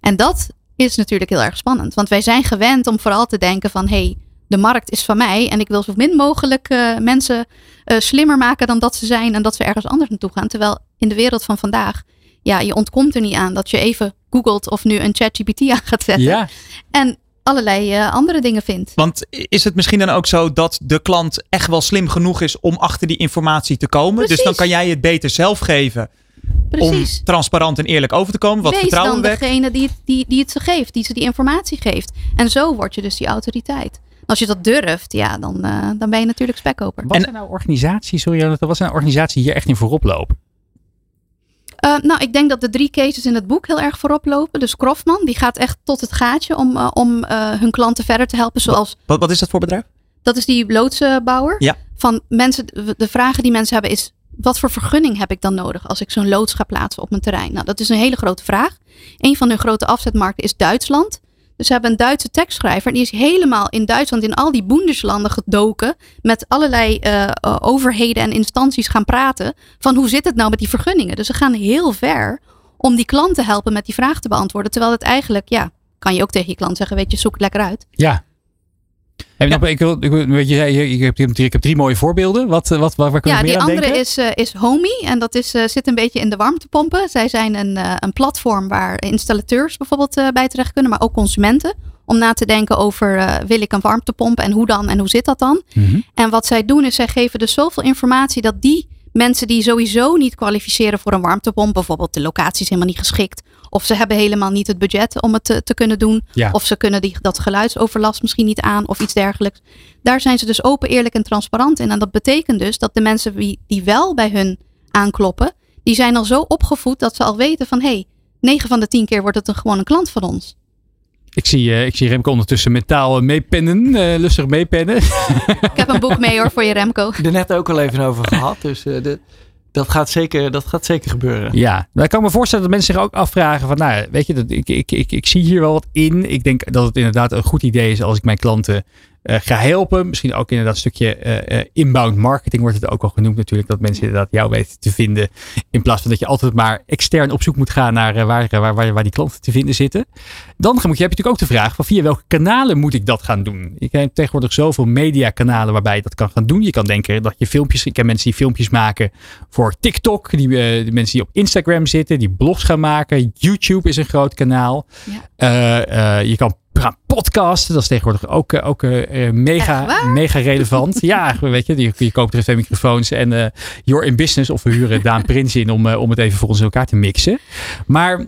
En dat is natuurlijk heel erg spannend. Want wij zijn gewend om vooral te denken van hé, hey, de markt is van mij en ik wil zo min mogelijk eh, mensen eh, slimmer maken dan dat ze zijn en dat ze ergens anders naartoe gaan. Terwijl in de wereld van vandaag, ja, je ontkomt er niet aan dat je even googelt of nu een ChatGPT aan gaat zetten ja. en allerlei eh, andere dingen vindt. Want is het misschien dan ook zo dat de klant echt wel slim genoeg is om achter die informatie te komen? Dus dan kan jij het beter zelf geven Precies. om transparant en eerlijk over te komen. Wat Wees vertrouwen dan wekt. degene die, het- die, die het ze geeft, die ze die informatie geeft. En zo word je dus die autoriteit. Als je dat durft, ja, dan, eh, dan ben je natuurlijk spekkoper. Wat zijn nou organisaties, sorry wat zijn nou organisaties die hier echt in voorop lopen? Eh, nou, ik denk dat de drie cases in het boek heel erg voorop lopen. Dus Krofman, die gaat echt tot het gaatje om, eh, om eh, hun klanten verder te helpen. Zoals, Wat, wat is dat voor bedrijf? dat is die loodsenbouwer. Ja. Van mensen, de vragen die mensen hebben is, wat voor vergunning heb ik dan nodig als ik zo'n loods ga plaatsen op mijn terrein? Nou, dat is een hele grote vraag. Een van hun grote afzetmarkten is Duitsland. Ze hebben een Duitse tekstschrijver. Die is helemaal in Duitsland in al die Bundeslanden gedoken. Met allerlei eh, eh, overheden en instanties gaan praten. Van hoe zit het nou met die vergunningen? Dus ze gaan heel ver om die klant te helpen met die vraag te beantwoorden. Terwijl het eigenlijk, ja, kan je ook tegen je klant zeggen. Weet je, zoek het lekker uit. Ja. Heb je nog, ik, wil, ik, weet je, je, je hebt, ik heb drie mooie voorbeelden. Wat, eh, wat, waar, waar kunnen Ja, we die meer aan andere denken? is, eh, is Homey. En dat is, eh, zit een beetje in de warmtepompen. Zij zijn een, een platform waar installateurs bijvoorbeeld bij terecht kunnen, maar ook consumenten. Om na te denken over wil ik een warmtepomp en hoe dan en hoe zit dat dan? Mhm. En wat zij doen is zij geven dus zoveel informatie dat die mensen die sowieso niet kwalificeren voor een warmtepomp, bijvoorbeeld de locatie is helemaal niet geschikt. Of ze hebben helemaal niet het budget om het te, te kunnen doen. Ja. Of ze kunnen die, dat geluidsoverlast misschien niet aan of iets dergelijks. Daar zijn ze dus open, eerlijk en transparant in. En dat betekent dus dat de mensen die, die wel bij hun aankloppen, die zijn al zo opgevoed dat ze al weten van hé, hey, 9 van de 10 keer wordt het een, gewoon een klant van ons. Ik zie, eh, ik zie Remco ondertussen metaal eh, meepennen. eh, lustig meepennen. Ik heb een boek mee hoor voor je Remco. er net ook al even over gehad. Dus eh, de, dat, gaat zeker, dat gaat zeker gebeuren. Ja, maar ik kan me voorstellen dat mensen zich ook afvragen van, nou, weet je, dat, ik, ik, ik, ik zie hier wel wat in. Ik denk dat het inderdaad een goed idee is als ik mijn klanten eh, ga helpen. Misschien ook inderdaad een stukje eh, eh, inbound marketing wordt het ook al genoemd natuurlijk. Dat mensen inderdaad jou weten te vinden. In plaats van dat je altijd maar extern op zoek moet gaan naar eh, waar, waar, waar, waar die klanten te vinden zitten. Dan moet je, heb je natuurlijk ook de vraag van via welke kanalen moet ik dat gaan doen? Je hebt tegenwoordig zoveel mediakanalen waarbij je dat kan gaan doen. Je kan denken dat je filmpjes, ik ken mensen die filmpjes maken voor TikTok. Die, de mensen die op Instagram zitten, die blogs gaan maken. YouTube is een groot kanaal. Ja. Je kan gaan podcasten. Dat is tegenwoordig ook, eh, ook eh, eh, mega, mega relevant. ja, weet je, je, je koopt er twee microfoons en eh you're in business. Of we huren Daan Prins in om, om het even voor ons in elkaar te mixen. Maar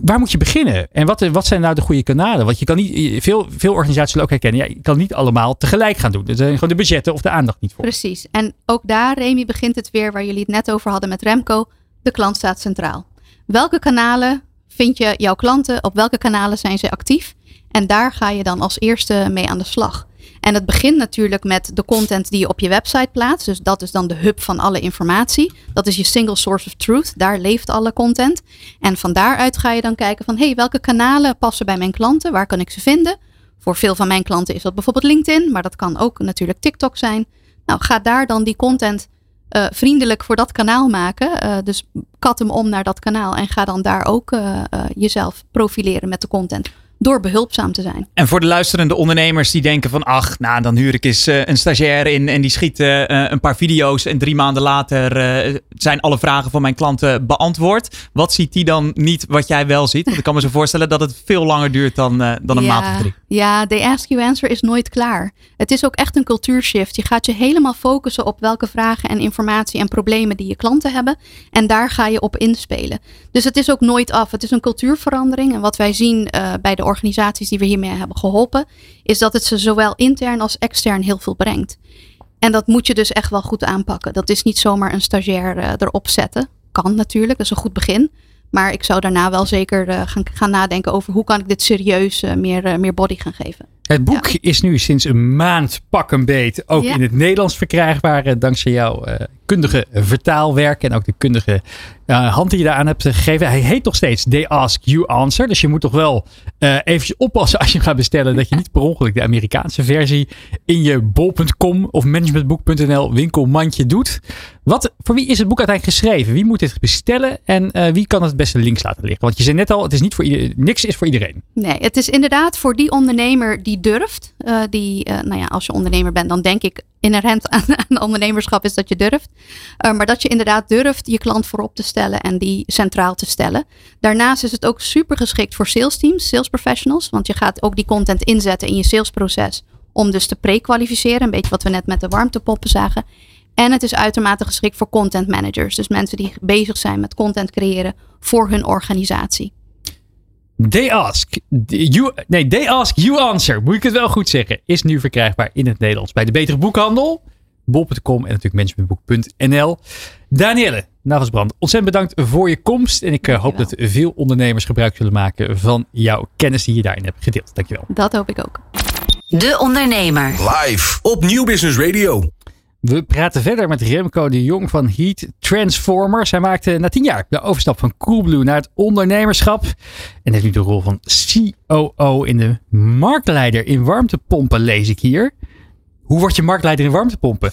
waar moet je beginnen? En wat, wat zijn nou de goede kanalen? Want je kan niet, veel, veel organisaties zullen ook herkennen, ja, je kan niet allemaal tegelijk gaan doen. Er zijn gewoon de budgetten of de aandacht niet voor. Precies. En ook daar, Remy, begint het weer waar jullie het net over hadden met Remco. De klant staat centraal. Welke kanalen vind je jouw klanten? Op welke kanalen zijn ze actief? En daar ga je dan als eerste mee aan de slag. En het begint natuurlijk met de content die je op je website plaatst. Dus dat is dan de hub van alle informatie. Dat is je single source of truth. Daar leeft alle content. En van daaruit ga je dan kijken van... hey, welke kanalen passen bij mijn klanten? Waar kan ik ze vinden? Voor veel van mijn klanten is dat bijvoorbeeld LinkedIn. Maar dat kan ook natuurlijk TikTok zijn. Nou, ga daar dan die content eh, vriendelijk voor dat kanaal maken. Eh, dus kat hem om naar dat kanaal. En ga dan daar ook eh, jezelf profileren met de content. Door behulpzaam te zijn. En voor de luisterende ondernemers die denken van ach, nou dan huur ik eens eh, een stagiair in en die schiet eh, eh, een paar video's en drie maanden later zijn alle vragen van mijn klanten beantwoord. Wat ziet die dan niet wat jij wel ziet? Want ik kan me zo voorstellen dat het veel langer duurt dan, dan een ja, maand of drie. Ja, the ask you answer is nooit klaar. Het is ook echt een cultuurshift. Je gaat je helemaal focussen op welke vragen en informatie en problemen die je klanten hebben. En daar ga je op inspelen. Dus het is ook nooit af. Het is een cultuurverandering. En wat wij zien eh, bij de organisaties die we hiermee hebben geholpen, is dat het ze zowel intern als extern heel veel brengt. En dat moet je dus echt wel goed aanpakken. Dat is niet zomaar een stagiair eh, erop zetten. Kan natuurlijk, dat is een goed begin. Maar ik zou daarna wel zeker eh, gaan, gaan nadenken over hoe kan ik dit serieus eh, meer, eh, meer body gaan geven. Het boek is nu sinds een maand pak een beet ook Ja. in het Nederlands verkrijgbaar. Dankzij jouw eh, kundige vertaalwerk en ook de kundige eh, hand die je daaraan hebt gegeven. Hij heet nog steeds They Ask You Answer. Dus je moet toch wel eh eventjes oppassen als je hem gaat bestellen. Dat je niet per ongeluk de Amerikaanse versie in je bol.com of managementboek.nl winkelmandje doet. Wat, voor wie is het boek uiteindelijk geschreven? Wie moet dit bestellen? En wie kan het beste links laten liggen? Want je zei net al, het is niet voor ieder, niks is voor iedereen. Nee, het is inderdaad voor die ondernemer die durft. eh, die, eh, nou ja, als je ondernemer bent, dan denk ik inherent aan, aan ondernemerschap is dat je durft. Eh, maar dat je inderdaad durft je klant voorop te stellen en die centraal te stellen. Daarnaast is het ook super geschikt voor sales teams, sales professionals. Want je gaat ook die content inzetten in je salesproces. Om dus te pre-kwalificeren. Een beetje wat we net met de warmtepoppen zagen. En het is uitermate geschikt voor content managers. Dus mensen die bezig zijn met content creëren voor hun organisatie. They ask you, nee, they ask you answer. Moet ik het wel goed zeggen? Is nu verkrijgbaar in het Nederlands bij de Betere Boekhandel, bol.com en natuurlijk managementboek.nl. Danielle Nagelsbrand, ontzettend bedankt voor je komst. En ik eh, hoop dat veel ondernemers gebruik zullen maken van jouw kennis die je daarin hebt gedeeld. Dankjewel. Dat hoop ik ook. De Ondernemer. Live op Nieuw Business Radio. We praten verder met Remco de Jong van Heat Transformers. Hij maakte na tien jaar de overstap van Coolblue naar het ondernemerschap. En heeft nu de rol van COO in de marktleider in warmtepompen, lees ik hier. Hoe word je marktleider in warmtepompen?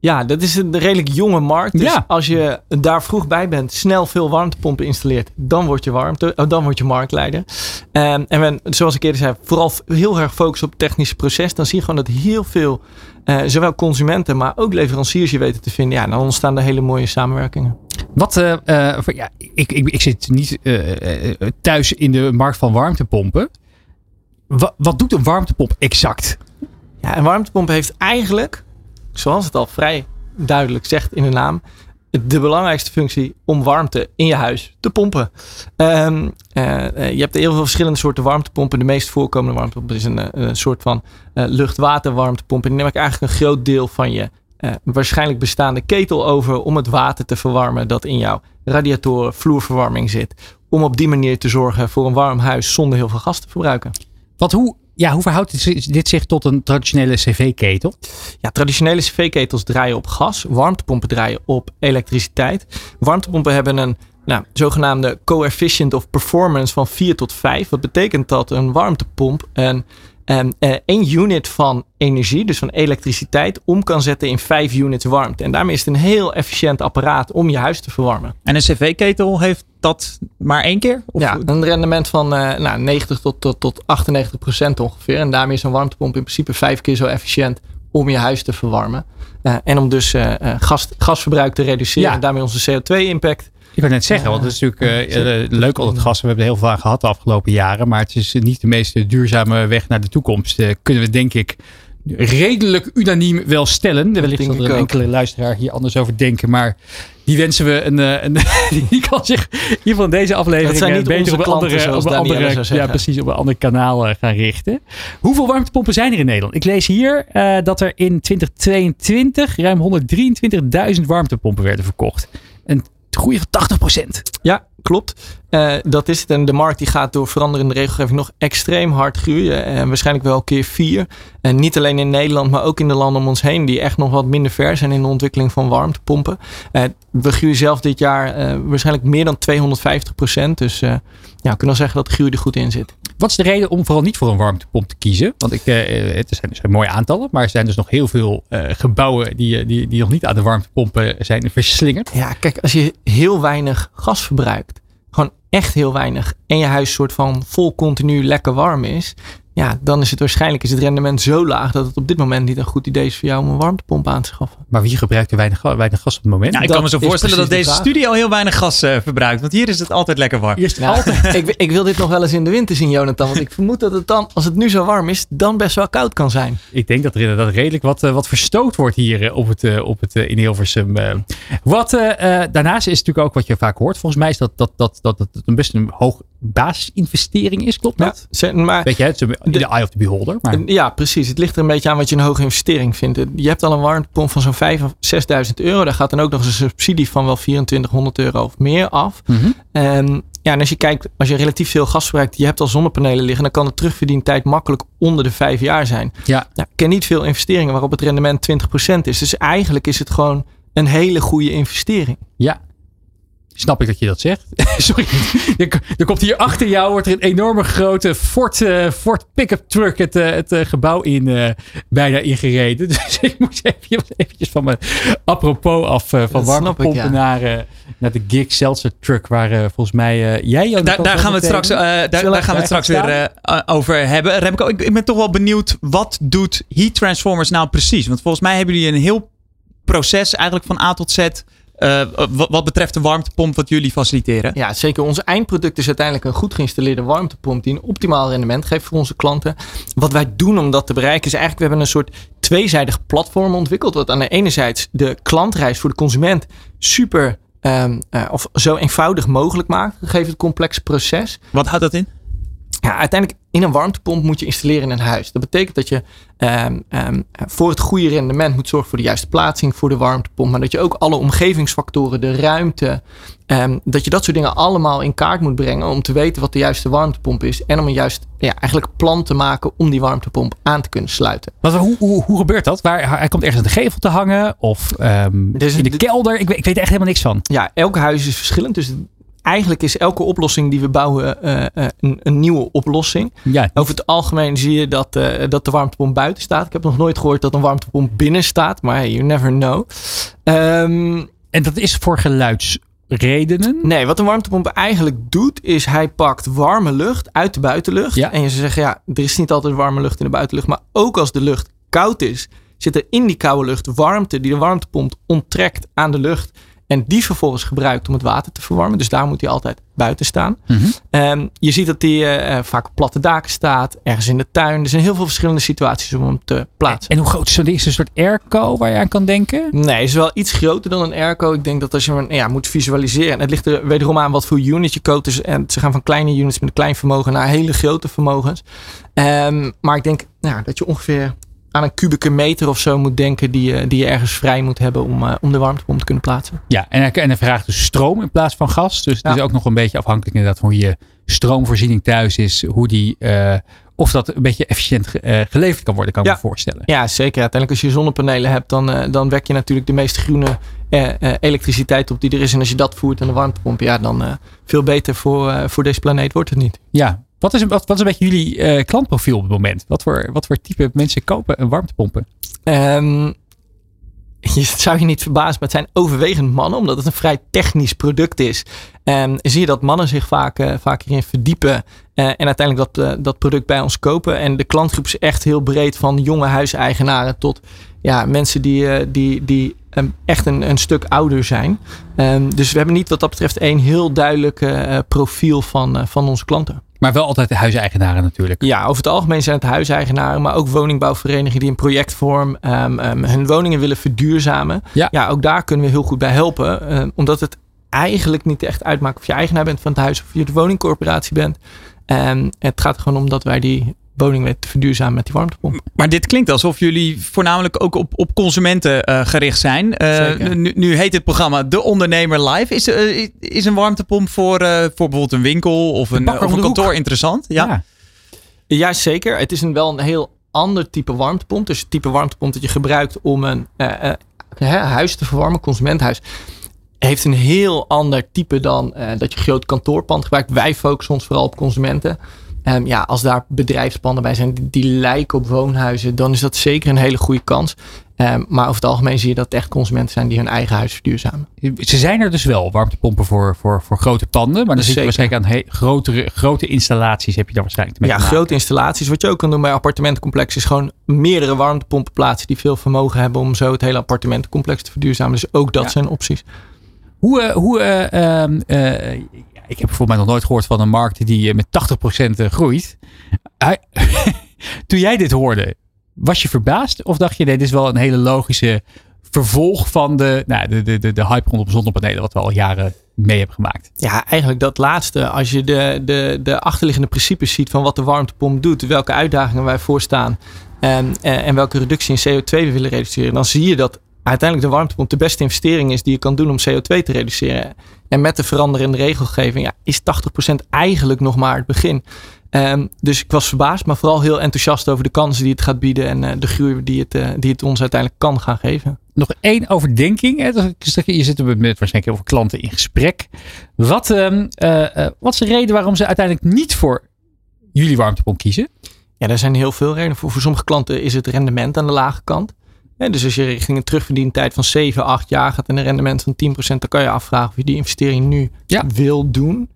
Ja, dat is een redelijk jonge markt. Dus Ja. als je daar vroeg bij bent, snel veel warmtepompen installeert, dan word je, warmte, oh, dan word je marktleider. Ehm, en men, zoals ik eerder zei, vooral heel erg focus op het technische proces. Dan zie je gewoon dat heel veel, eh, zowel consumenten, maar ook leveranciers je weten te vinden. Ja, dan ontstaan er hele mooie samenwerkingen. Wat, eh, eh, voor- ja, ik, ik, ik zit niet thuis in de markt van warmtepompen. Wa- wat doet een warmtepomp exact? Ja, een warmtepomp heeft eigenlijk, zoals het al vrij duidelijk zegt in de naam, de belangrijkste functie om warmte in je huis te pompen. Eh, je hebt heel veel verschillende soorten warmtepompen. De meest voorkomende warmtepomp is een, eh, soort van eh, lucht-water warmtepomp. En die neem ik eigenlijk een groot deel van je waarschijnlijk bestaande ketel over om het water te verwarmen dat in jouw radiatoren, vloerverwarming zit. Om op die manier te zorgen voor een warm huis zonder heel veel gas te verbruiken. Wat, hoe, ja, hoe verhoudt dit zich- tot een traditionele cv-ketel? Ja, traditionele cv-ketels draaien op gas. Warmtepompen draaien op elektriciteit. Warmtepompen hebben een nou, zogenaamde coefficient of performance van 4 tot 5. Wat betekent dat een warmtepomp een, eh, één unit van energie, dus van elektriciteit, om kan zetten in 5 units warmte. En daarmee is het een heel efficiënt apparaat om je huis te verwarmen. En een cv-ketel heeft dat maar één keer? Of ja, een rendement van eh, nou, 90 tot, tot, tot 98 procent ongeveer. En daarmee is een warmtepomp in principe vijf keer zo efficiënt om je huis te verwarmen. Eh, en om dus gas, gasverbruik te reduceren Ja. en daarmee onze CO2-impact. Ik wou net zeggen, want het is natuurlijk eh, eh, leuk al het gas. We hebben er heel veel aan gehad de afgelopen jaren. Maar het is niet de meest duurzame weg naar de toekomst. Eh, kunnen we denk ik redelijk unaniem wel stellen. Wellicht denk zal er een enkele luisteraar hier anders over denken. Maar die wensen we een... een die kan zich in ieder geval in deze aflevering Dat zijn niet beter op een klanten, andere, op een andere, ja, precies, op een ander kanaal gaan richten. Hoeveel warmtepompen zijn er in Nederland? Ik lees hier dat er in 2022 ruim 123.000 warmtepompen werden verkocht. Een groei van 80% Ja, klopt. Eh, dat is het. En de markt die gaat door veranderende regelgeving nog extreem hard groeien. En waarschijnlijk wel keer vier. En niet alleen in Nederland, maar ook in de landen om ons heen. Die echt nog wat minder ver zijn in de ontwikkeling van warmtepompen. Eh, we groeien zelf dit jaar eh, waarschijnlijk meer dan 250 procent. Dus eh, ja, we kunnen wel zeggen dat de groei er goed in zit. Wat is de reden om vooral niet voor een warmtepomp te kiezen? Want ik, eh, het zijn, er zijn mooie aantallen, maar er zijn dus nog heel veel eh, gebouwen die, eh, die, die nog niet aan de warmtepompen zijn verslingerd. Ja, kijk, als je heel weinig gas verbruikt, gewoon echt heel weinig, en je huis soort van vol continu lekker warm is, ja, dan is het waarschijnlijk is het rendement zo laag dat het op dit moment niet een goed idee is voor jou om een warmtepomp aan te schaffen. Maar wie gebruikt er weinig, weinig gas op het moment? Nou, ik Dat kan me zo is voorstellen dat deze studio heel weinig gas eh, verbruikt. Want hier is het altijd lekker warm. Eerst Ja, ik, ik wil dit nog wel eens in de winter zien, Jonathan. Want ik vermoed dat het dan, als het nu zo warm is, dan best wel koud kan zijn. Ik denk dat er inderdaad redelijk wat, eh, wat verstoot wordt hier eh, op het, op het, in Hilversum. eh. Wat, daarnaast is natuurlijk ook wat je vaak hoort. Volgens mij is dat, dat, dat, dat, dat het een best een hoog basisinvestering is. Klopt dat? maar, Weet je, het is in de eye of the beholder. Maar ja, precies. Het ligt er een beetje aan wat je een hoge investering vindt. Je hebt al een warmtepomp van zo'n 5.000 of 6.000 euro. Daar gaat dan ook nog eens een subsidie van wel 2400 euro of meer af. Mhm. En ja, en als je kijkt, als je relatief veel gas verbruikt, je hebt al zonnepanelen liggen, dan kan de terugverdientijd makkelijk onder de vijf jaar zijn. ja, Ja, ik ken niet veel investeringen waarop het rendement 20% is. Dus eigenlijk is het gewoon een hele goede investering. Ja. Snap ik dat je dat zegt? Sorry. Er, komt hier achter jou wordt er een enorme grote Ford, eh, Ford pick-up truck het, eh, het eh, gebouw in eh, bijna ingereden. Dus ik moest even, eventjes van mijn apropos af van warme pompen ja. naar, naar de Gig Seltzer truck waar volgens mij jij... Daar, daar gaan we het straks, eh, daar, daar gaan we het straks weer over hebben. Remco, ik, ik ben toch wel benieuwd, wat doet Heat Transformers nou precies? Want volgens mij hebben jullie een heel proces eigenlijk van A tot Z... eh, wat, betreft de warmtepomp wat jullie faciliteren. Ja, zeker. Onze eindproduct is uiteindelijk een goed geïnstalleerde warmtepomp die een optimaal rendement geeft voor onze klanten. Wat wij doen om dat te bereiken is eigenlijk, we hebben een soort tweezijdig platform ontwikkeld. Wat aan de ene zijde de klantreis voor de consument super ehm, eh, of zo eenvoudig mogelijk maakt, gegeven het complexe proces. Wat houdt dat in? Ja, uiteindelijk in een warmtepomp moet je installeren in een huis. Dat betekent dat je ehm, ehm, voor het goede rendement moet zorgen voor de juiste plaatsing voor de warmtepomp. Maar dat je ook alle omgevingsfactoren, de ruimte, ehm, dat je dat soort dingen allemaal in kaart moet brengen om te weten wat de juiste warmtepomp is. En om een juist ja, eigenlijk plan te maken om die warmtepomp aan te kunnen sluiten. Wat, hoe, hoe, hoe gebeurt dat? Waar, hij komt ergens aan de gevel te hangen of Dus in de kelder? Ik weet, ik weet er echt helemaal niks van. Ja, elk huis is verschillend. Dus eigenlijk is elke oplossing die we bouwen eh, eh, een, een nieuwe oplossing. Ja, Over het algemeen zie je dat, eh, dat de warmtepomp buiten staat. Ik heb nog nooit gehoord dat een warmtepomp binnen staat. Maar hey, you never know. Ehm, en dat is voor geluidsredenen. nee, wat een warmtepomp eigenlijk doet, is hij pakt warme lucht uit de buitenlucht. Ja. En je zeggen, ja, er is niet altijd warme lucht in de buitenlucht. Maar ook als de lucht koud is, zit er in die koude lucht warmte die de warmtepomp onttrekt aan de lucht. En die vervolgens gebruikt om het water te verwarmen. Dus daar moet hij altijd buiten staan. Mhm. Ehm, je ziet dat die eh, eh, vaak op platte daken staat, ergens in de tuin. Er zijn heel veel verschillende situaties om hem te plaatsen. En hoe groot is ding? Is een soort airco waar je aan kan denken? Nee, het is wel iets groter dan een airco. Ik denk dat als je hem ja, moet visualiseren. En het ligt er wederom aan wat voor unit je koopt. Dus, en ze gaan van kleine units met een klein vermogen naar hele grote vermogens. Ehm, maar ik denk nou, dat je ongeveer aan een kubieke meter of zo moet denken. Die, je- die je ergens vrij moet hebben om, eh, om de warmtepomp te kunnen plaatsen. Ja, en hij, en hij vraagt dus stroom in plaats van gas. Dus het Ja. is ook nog een beetje afhankelijk inderdaad van hoe je stroomvoorziening thuis is. Hoe die, eh, of dat een beetje efficiënt ge- eh, geleverd kan worden, kan ik Ja. me voorstellen. Ja, zeker. Uiteindelijk als je zonnepanelen hebt, dan, dan wek je natuurlijk de meest groene elektriciteit op die er is. En als je dat voert aan de warmtepomp, ja, dan veel beter voor, voor deze planeet wordt het niet. Ja. Wat is, wat, wat is een beetje jullie eh, klantprofiel op het moment? Wat voor, wat voor type mensen kopen een warmtepompen? Ehm, je zou je niet verbazen, maar het zijn overwegend mannen, omdat het een vrij technisch product is. En zie je dat mannen zich vaak, eh, vaak hierin verdiepen eh, en uiteindelijk dat, dat product bij ons kopen. En de klantgroep is echt heel breed, van jonge huiseigenaren tot ja, mensen die, die, die ehm, echt een, een stuk ouder zijn. Dus we hebben niet wat dat betreft één heel duidelijk profiel van, van onze klanten. Maar wel altijd de huiseigenaren natuurlijk. Ja, over het algemeen zijn het huiseigenaren, maar ook woningbouwverenigingen die in projectvorm ehm, ehm, hun woningen willen verduurzamen. Ja. ook daar kunnen we heel goed bij helpen. ehm, omdat het eigenlijk niet echt uitmaakt of je eigenaar bent van het huis of je de woningcorporatie bent. En het gaat gewoon om dat wij die woning weten te verduurzamen met die warmtepomp. Maar dit klinkt alsof jullie voornamelijk ook op, op consumenten eh, gericht zijn. Eh, nu, nu heet het programma De Ondernemer Live. Is, eh, is een warmtepomp voor, eh, voor bijvoorbeeld een winkel of een, of een kantoor interessant? Ja. Ja, zeker. Het is een, wel een heel ander type warmtepomp. Dus het type warmtepomp dat je gebruikt om een eh, eh, hè, huis te verwarmen, consumenthuis, heeft een heel ander type dan eh, dat je groot kantoorpand gebruikt. Wij focussen ons vooral op consumenten. Ehm, ja, als daar bedrijfspanden bij zijn die, die lijken op woonhuizen, dan is dat zeker een hele goede kans. Ehm, maar over het algemeen zie je dat het echt consumenten zijn die hun eigen huis verduurzamen. Ze zijn er dus wel, warmtepompen voor, voor, voor grote panden. Maar dan zit je waarschijnlijk aan he- grotere, grote installaties heb je daar waarschijnlijk mee Ja, te maken. grote installaties. Wat je ook kan doen bij appartementencomplexen is gewoon meerdere warmtepompen plaatsen die veel vermogen hebben om zo het hele appartementencomplex te verduurzamen. Dus ook dat Ja. zijn opties. Hoe, eh, hoe eh, ehm, eh, ik heb volgens mij nog nooit gehoord van een markt die eh, met 80% groeit. Hij- Toen jij dit hoorde, was je verbaasd? Of dacht je, nee, dit is wel een hele logische vervolg van de, nou, de, de, de, hype rondom zonnepanelen, wat we al jaren mee hebben gemaakt? Ja, eigenlijk dat laatste. Als je de, de, de achterliggende principes ziet van wat de warmtepomp doet, welke uitdagingen wij voorstaan en, en, en welke reductie in CO2 we willen reduceren, dan zie je dat uiteindelijk de warmtepomp de beste investering is die je kan doen om CO2 te reduceren. En met de veranderende regelgeving ja, is 80% eigenlijk nog maar het begin. Ehm, dus ik was verbaasd, maar vooral heel enthousiast over de kansen die het gaat bieden en eh, de groei die het, eh, die het ons uiteindelijk kan gaan geven. Nog één overdenking. Hè? Je zit met, met waarschijnlijk heel veel klanten in gesprek. Wat, eh, wat is de reden waarom ze uiteindelijk niet voor jullie warmtepomp kiezen? Ja, daar zijn heel veel redenen voor. Voor sommige klanten is het rendement aan de lage kant. Dus als je richting een terugverdientijd van 7, 8 jaar gaat en een rendement van 10%, dan kan je afvragen of je die investering nu Ja. wil doen.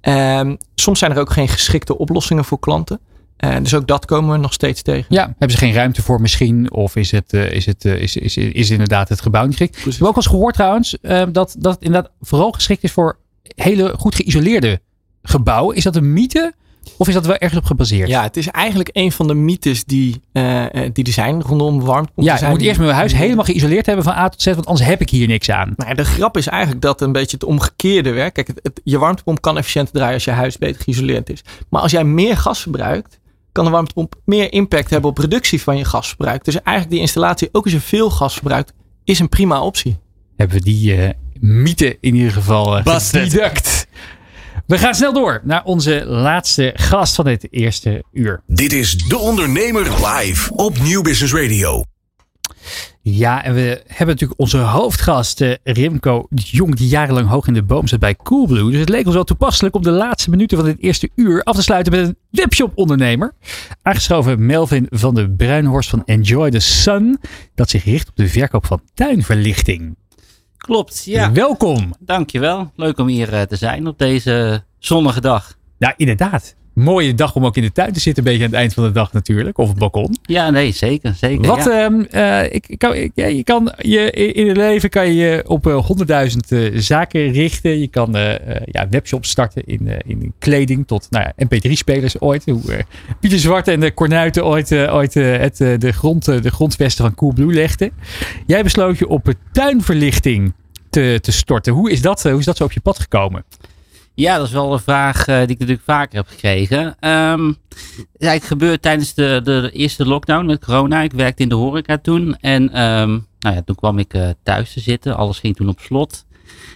Ehm, soms zijn er ook geen geschikte oplossingen voor klanten. Eh, dus ook dat komen we nog steeds tegen. Ja, hebben ze geen ruimte voor misschien? Of is het, eh, is het, eh, is, is, is inderdaad het gebouw niet geschikt? Ik heb ook wel eens gehoord trouwens dat, dat het inderdaad vooral geschikt is voor hele goed geïsoleerde gebouwen. Is dat een mythe? Of is dat wel ergens op gebaseerd? Ja, het is eigenlijk een van de mythes die, eh, eh, die er zijn rondom warmtepompen. Ja, ik moet eerst mijn huis helemaal geïsoleerd hebben van A tot Z, want anders heb ik hier niks aan. Nou de grap is eigenlijk dat een beetje het omgekeerde werkt. Kijk, het, het- je warmtepomp kan efficiënter draaien als je huis beter geïsoleerd is. Maar als jij meer gas verbruikt, kan de warmtepomp meer impact hebben op reductie van je gasverbruik. Dus eigenlijk die installatie, ook als je veel gas verbruikt, is een prima optie. Hebben we die eh, mythe in ieder geval uh. We gaan snel door naar onze laatste gast van dit eerste uur. Dit is De Ondernemer live op Nieuw Business Radio. Ja, en we hebben natuurlijk onze hoofdgast eh, Remco Jong, die jarenlang hoog in de boom zat bij Coolblue. Dus het leek ons wel toepasselijk om de laatste minuten van dit eerste uur af te sluiten met een webshop-ondernemer. Aangeschoven Melvin van de Bruinhorst van Enjoy the Sun, dat zich richt op de verkoop van tuinverlichting. Klopt, ja. Welkom. Dankjewel. Leuk om hier eh, te zijn op deze zonnige dag. Ja, inderdaad. Mooie dag om ook in de tuin te zitten, een beetje aan het eind van de dag natuurlijk. Of op het balkon. Ja, nee, zeker. zeker Wat, ja. ehm, eh, ik, kan, ik- ja, je kan je in het leven kan je je op eh, honderdduizend eh, zaken richten. Je kan ja, webshops starten in, in kleding tot nou ja, MP3-spelers ooit. Hoe Pieter Zwart en de Cornuiten ooit, ooit het, de, grond, de grondvesten van Coolblue legden. Jij besloot je op tuinverlichting te, te storten. Hoe is, dat, hoe is dat zo op je pad gekomen? Ja, dat is wel een vraag eh, die ik natuurlijk vaker heb gekregen. Ehm het gebeurd tijdens de, de, eerste lockdown met corona. Ik werkte in de horeca toen. En ehm, nou ja, toen kwam ik eh, thuis te zitten. Alles ging toen op slot.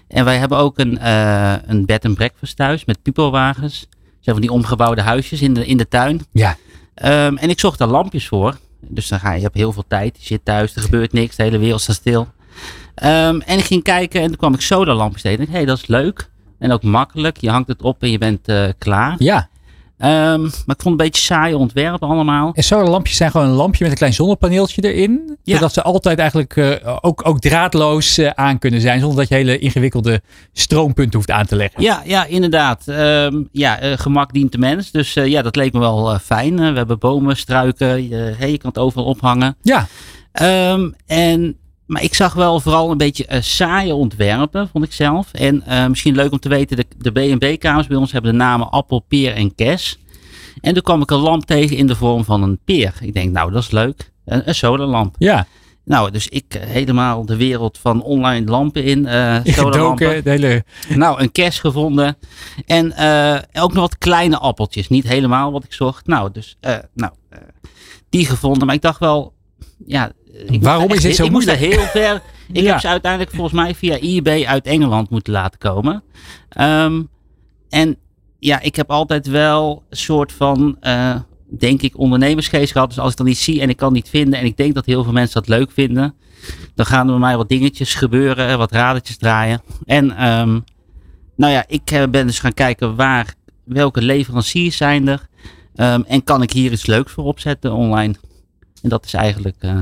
En wij hebben ook een, eh, een bed and breakfast thuis met piepelwagens. Dat zijn van die omgebouwde huisjes in de, in de tuin. Ja. Ehm, en ik zocht daar lampjes voor. Dus dan ga je, je hebt heel veel tijd. Je zit thuis, er gebeurt niks, de hele wereld staat stil. En ik ging kijken en toen kwam ik sodalampjes tegen. Ik dacht, hé, hey, dat is leuk. En ook makkelijk. Je hangt het op en je bent eh, klaar. Ja. Ehm, maar ik vond het een beetje saai ontwerpen allemaal. En solarlampjes zijn gewoon een lampje met een klein zonnepaneeltje erin. Ja. Zodat ze altijd eigenlijk eh, ook, ook draadloos eh, aan kunnen zijn. Zonder dat je hele ingewikkelde stroompunten hoeft aan te leggen. Ja, ja inderdaad. Ehm, ja, gemak dient de mens. Dus ja, dat leek me wel fijn. We hebben bomen, struiken. Je, hey, je kan het overal ophangen. Ja. Ehm, en, maar ik zag wel vooral een beetje eh, saaie ontwerpen, vond ik zelf. En eh, misschien leuk om te weten, de, de B&B-kamers bij ons hebben de namen appel, peer en kes. En toen kwam ik een lamp tegen in de vorm van een peer. Ik denk, nou, dat is leuk. Een, een solarlamp. Ja. Nou, dus ik eh, helemaal de wereld van online lampen in. solarlampen. Gedoken. De hele... Nou, een kerst gevonden. En ook nog wat kleine appeltjes. Niet helemaal wat ik zocht. Nou, dus nou, die gevonden. Maar ik dacht wel, ja. Ik Waarom is dit zo Ik moest moeilijk? heel ver. Ik Ja. heb ze uiteindelijk volgens mij via eBay uit Engeland moeten laten komen. Ehm, en ja, ik heb altijd wel een soort van, eh, denk ik, ondernemersgeest gehad. Dus als ik dan iets zie en ik kan niet vinden. En ik denk dat heel veel mensen dat leuk vinden. Dan gaan er bij mij wat dingetjes gebeuren. Wat radertjes draaien. En ehm, nou ja, ik eh, ben dus gaan kijken waar, welke leveranciers zijn er. Ehm, en kan ik hier iets leuks voor opzetten online. En dat is eigenlijk eh,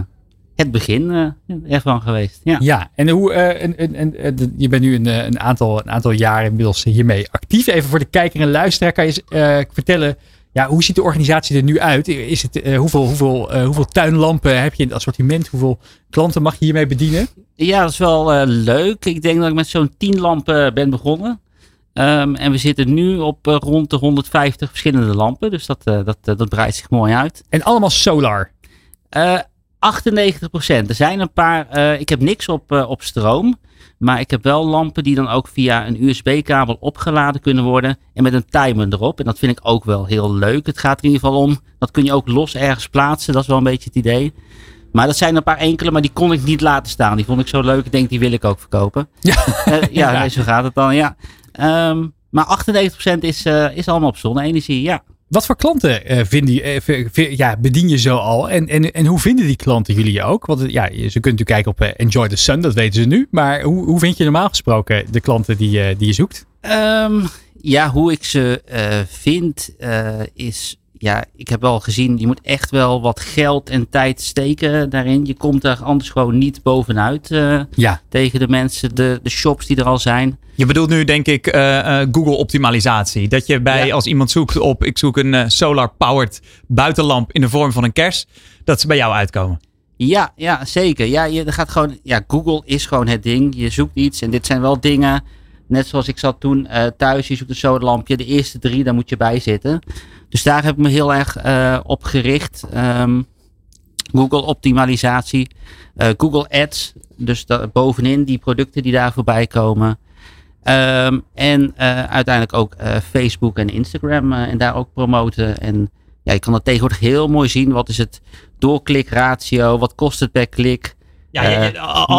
het begin eh, ervan geweest. Ja. Ja, en hoe, eh, en, en, je bent nu een, een, aantal, een aantal jaren inmiddels hiermee actief. Even voor de kijker en luisteraar, kan je eens, vertellen, ja, hoe ziet de organisatie er nu uit? Is het, hoeveel, hoeveel, hoeveel tuinlampen heb je in het assortiment? Hoeveel klanten mag je hiermee bedienen? Ja, dat is wel leuk. Ik denk dat ik met zo'n 10 lampen ben begonnen. Ehm, en we zitten nu op rond de 150 verschillende lampen. Dus dat, dat, dat breidt zich mooi uit. En allemaal solar. Eh 98% Er zijn een paar. eh, ik heb niks op, eh, op stroom. Maar ik heb wel lampen die dan ook via een USB-kabel opgeladen kunnen worden. En met een timer erop. En dat vind ik ook wel heel leuk. Het gaat er in ieder geval om. Dat kun je ook los ergens plaatsen. Dat is wel een beetje het idee. Maar dat zijn een paar enkele, maar die kon ik niet laten staan. Die vond ik zo leuk. Ik denk, die wil ik ook verkopen. Ja. Ja, zo gaat het dan. Ja. Ehm, maar 98% is, is allemaal op zonne-energie. Ja. Wat voor klanten eh, vinden, je- eh, ja, bedien je zo al? En, en, en hoe vinden die klanten jullie ook? Want eh, ja, ze kunnen natuurlijk kijken op Enjoy the Sun, dat weten ze nu. Maar hoe, hoe vind je normaal gesproken de klanten die, die je zoekt? Ehm, ja, hoe ik ze vind is. Ja, ik heb wel gezien, je moet echt wel wat geld en tijd steken daarin. Je komt er anders gewoon niet bovenuit eh, Ja. tegen de mensen, de, de shops die er al zijn. Je bedoelt nu denk ik eh, eh, Google optimalisatie. Dat je bij, Ja. als iemand zoekt op, ik zoek een solar powered buitenlamp in de vorm van een kers. Dat ze bij jou uitkomen. Ja, ja zeker. Ja, je gaat gewoon, ja, Google is gewoon het ding. Je zoekt iets en dit zijn wel dingen. Net zoals ik zat toen thuis, je zoekt een sodalampje. De eerste drie, daar moet je bij zitten. Dus daar heb ik me heel erg eh, op gericht. Ehm, Google optimalisatie. eh, Google Ads. Dus da- bovenin die producten die daar voorbij komen. Ehm, en eh, uiteindelijk ook Facebook en Instagram. en daar ook promoten. En ja, je kan dat tegenwoordig heel mooi zien. Wat is het doorklikratio? Wat kost het per klik? Ja,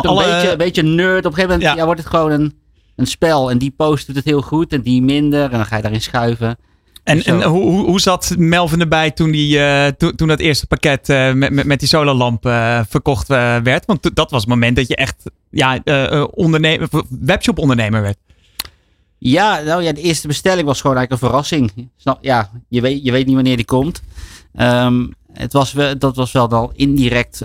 alle- een, beetje, een beetje nerd. Op een gegeven moment Ja. ja. wordt het gewoon een, een spel. En die post doet het heel goed en die minder. En dan ga je daarin schuiven. En, en hoe, hoe- hoe zat Melvin erbij toen, die, eh, toen, toen dat eerste pakket eh, met, met, met die solarlamp eh, verkocht werd? Want dat was het moment dat je echt ja, ondernemer, webshop ondernemer werd. Ja, nou ja, de eerste bestelling was gewoon eigenlijk een verrassing. Snap, ja, je weet, je weet niet wanneer die komt. Ehm, het was wel, dat was wel al indirect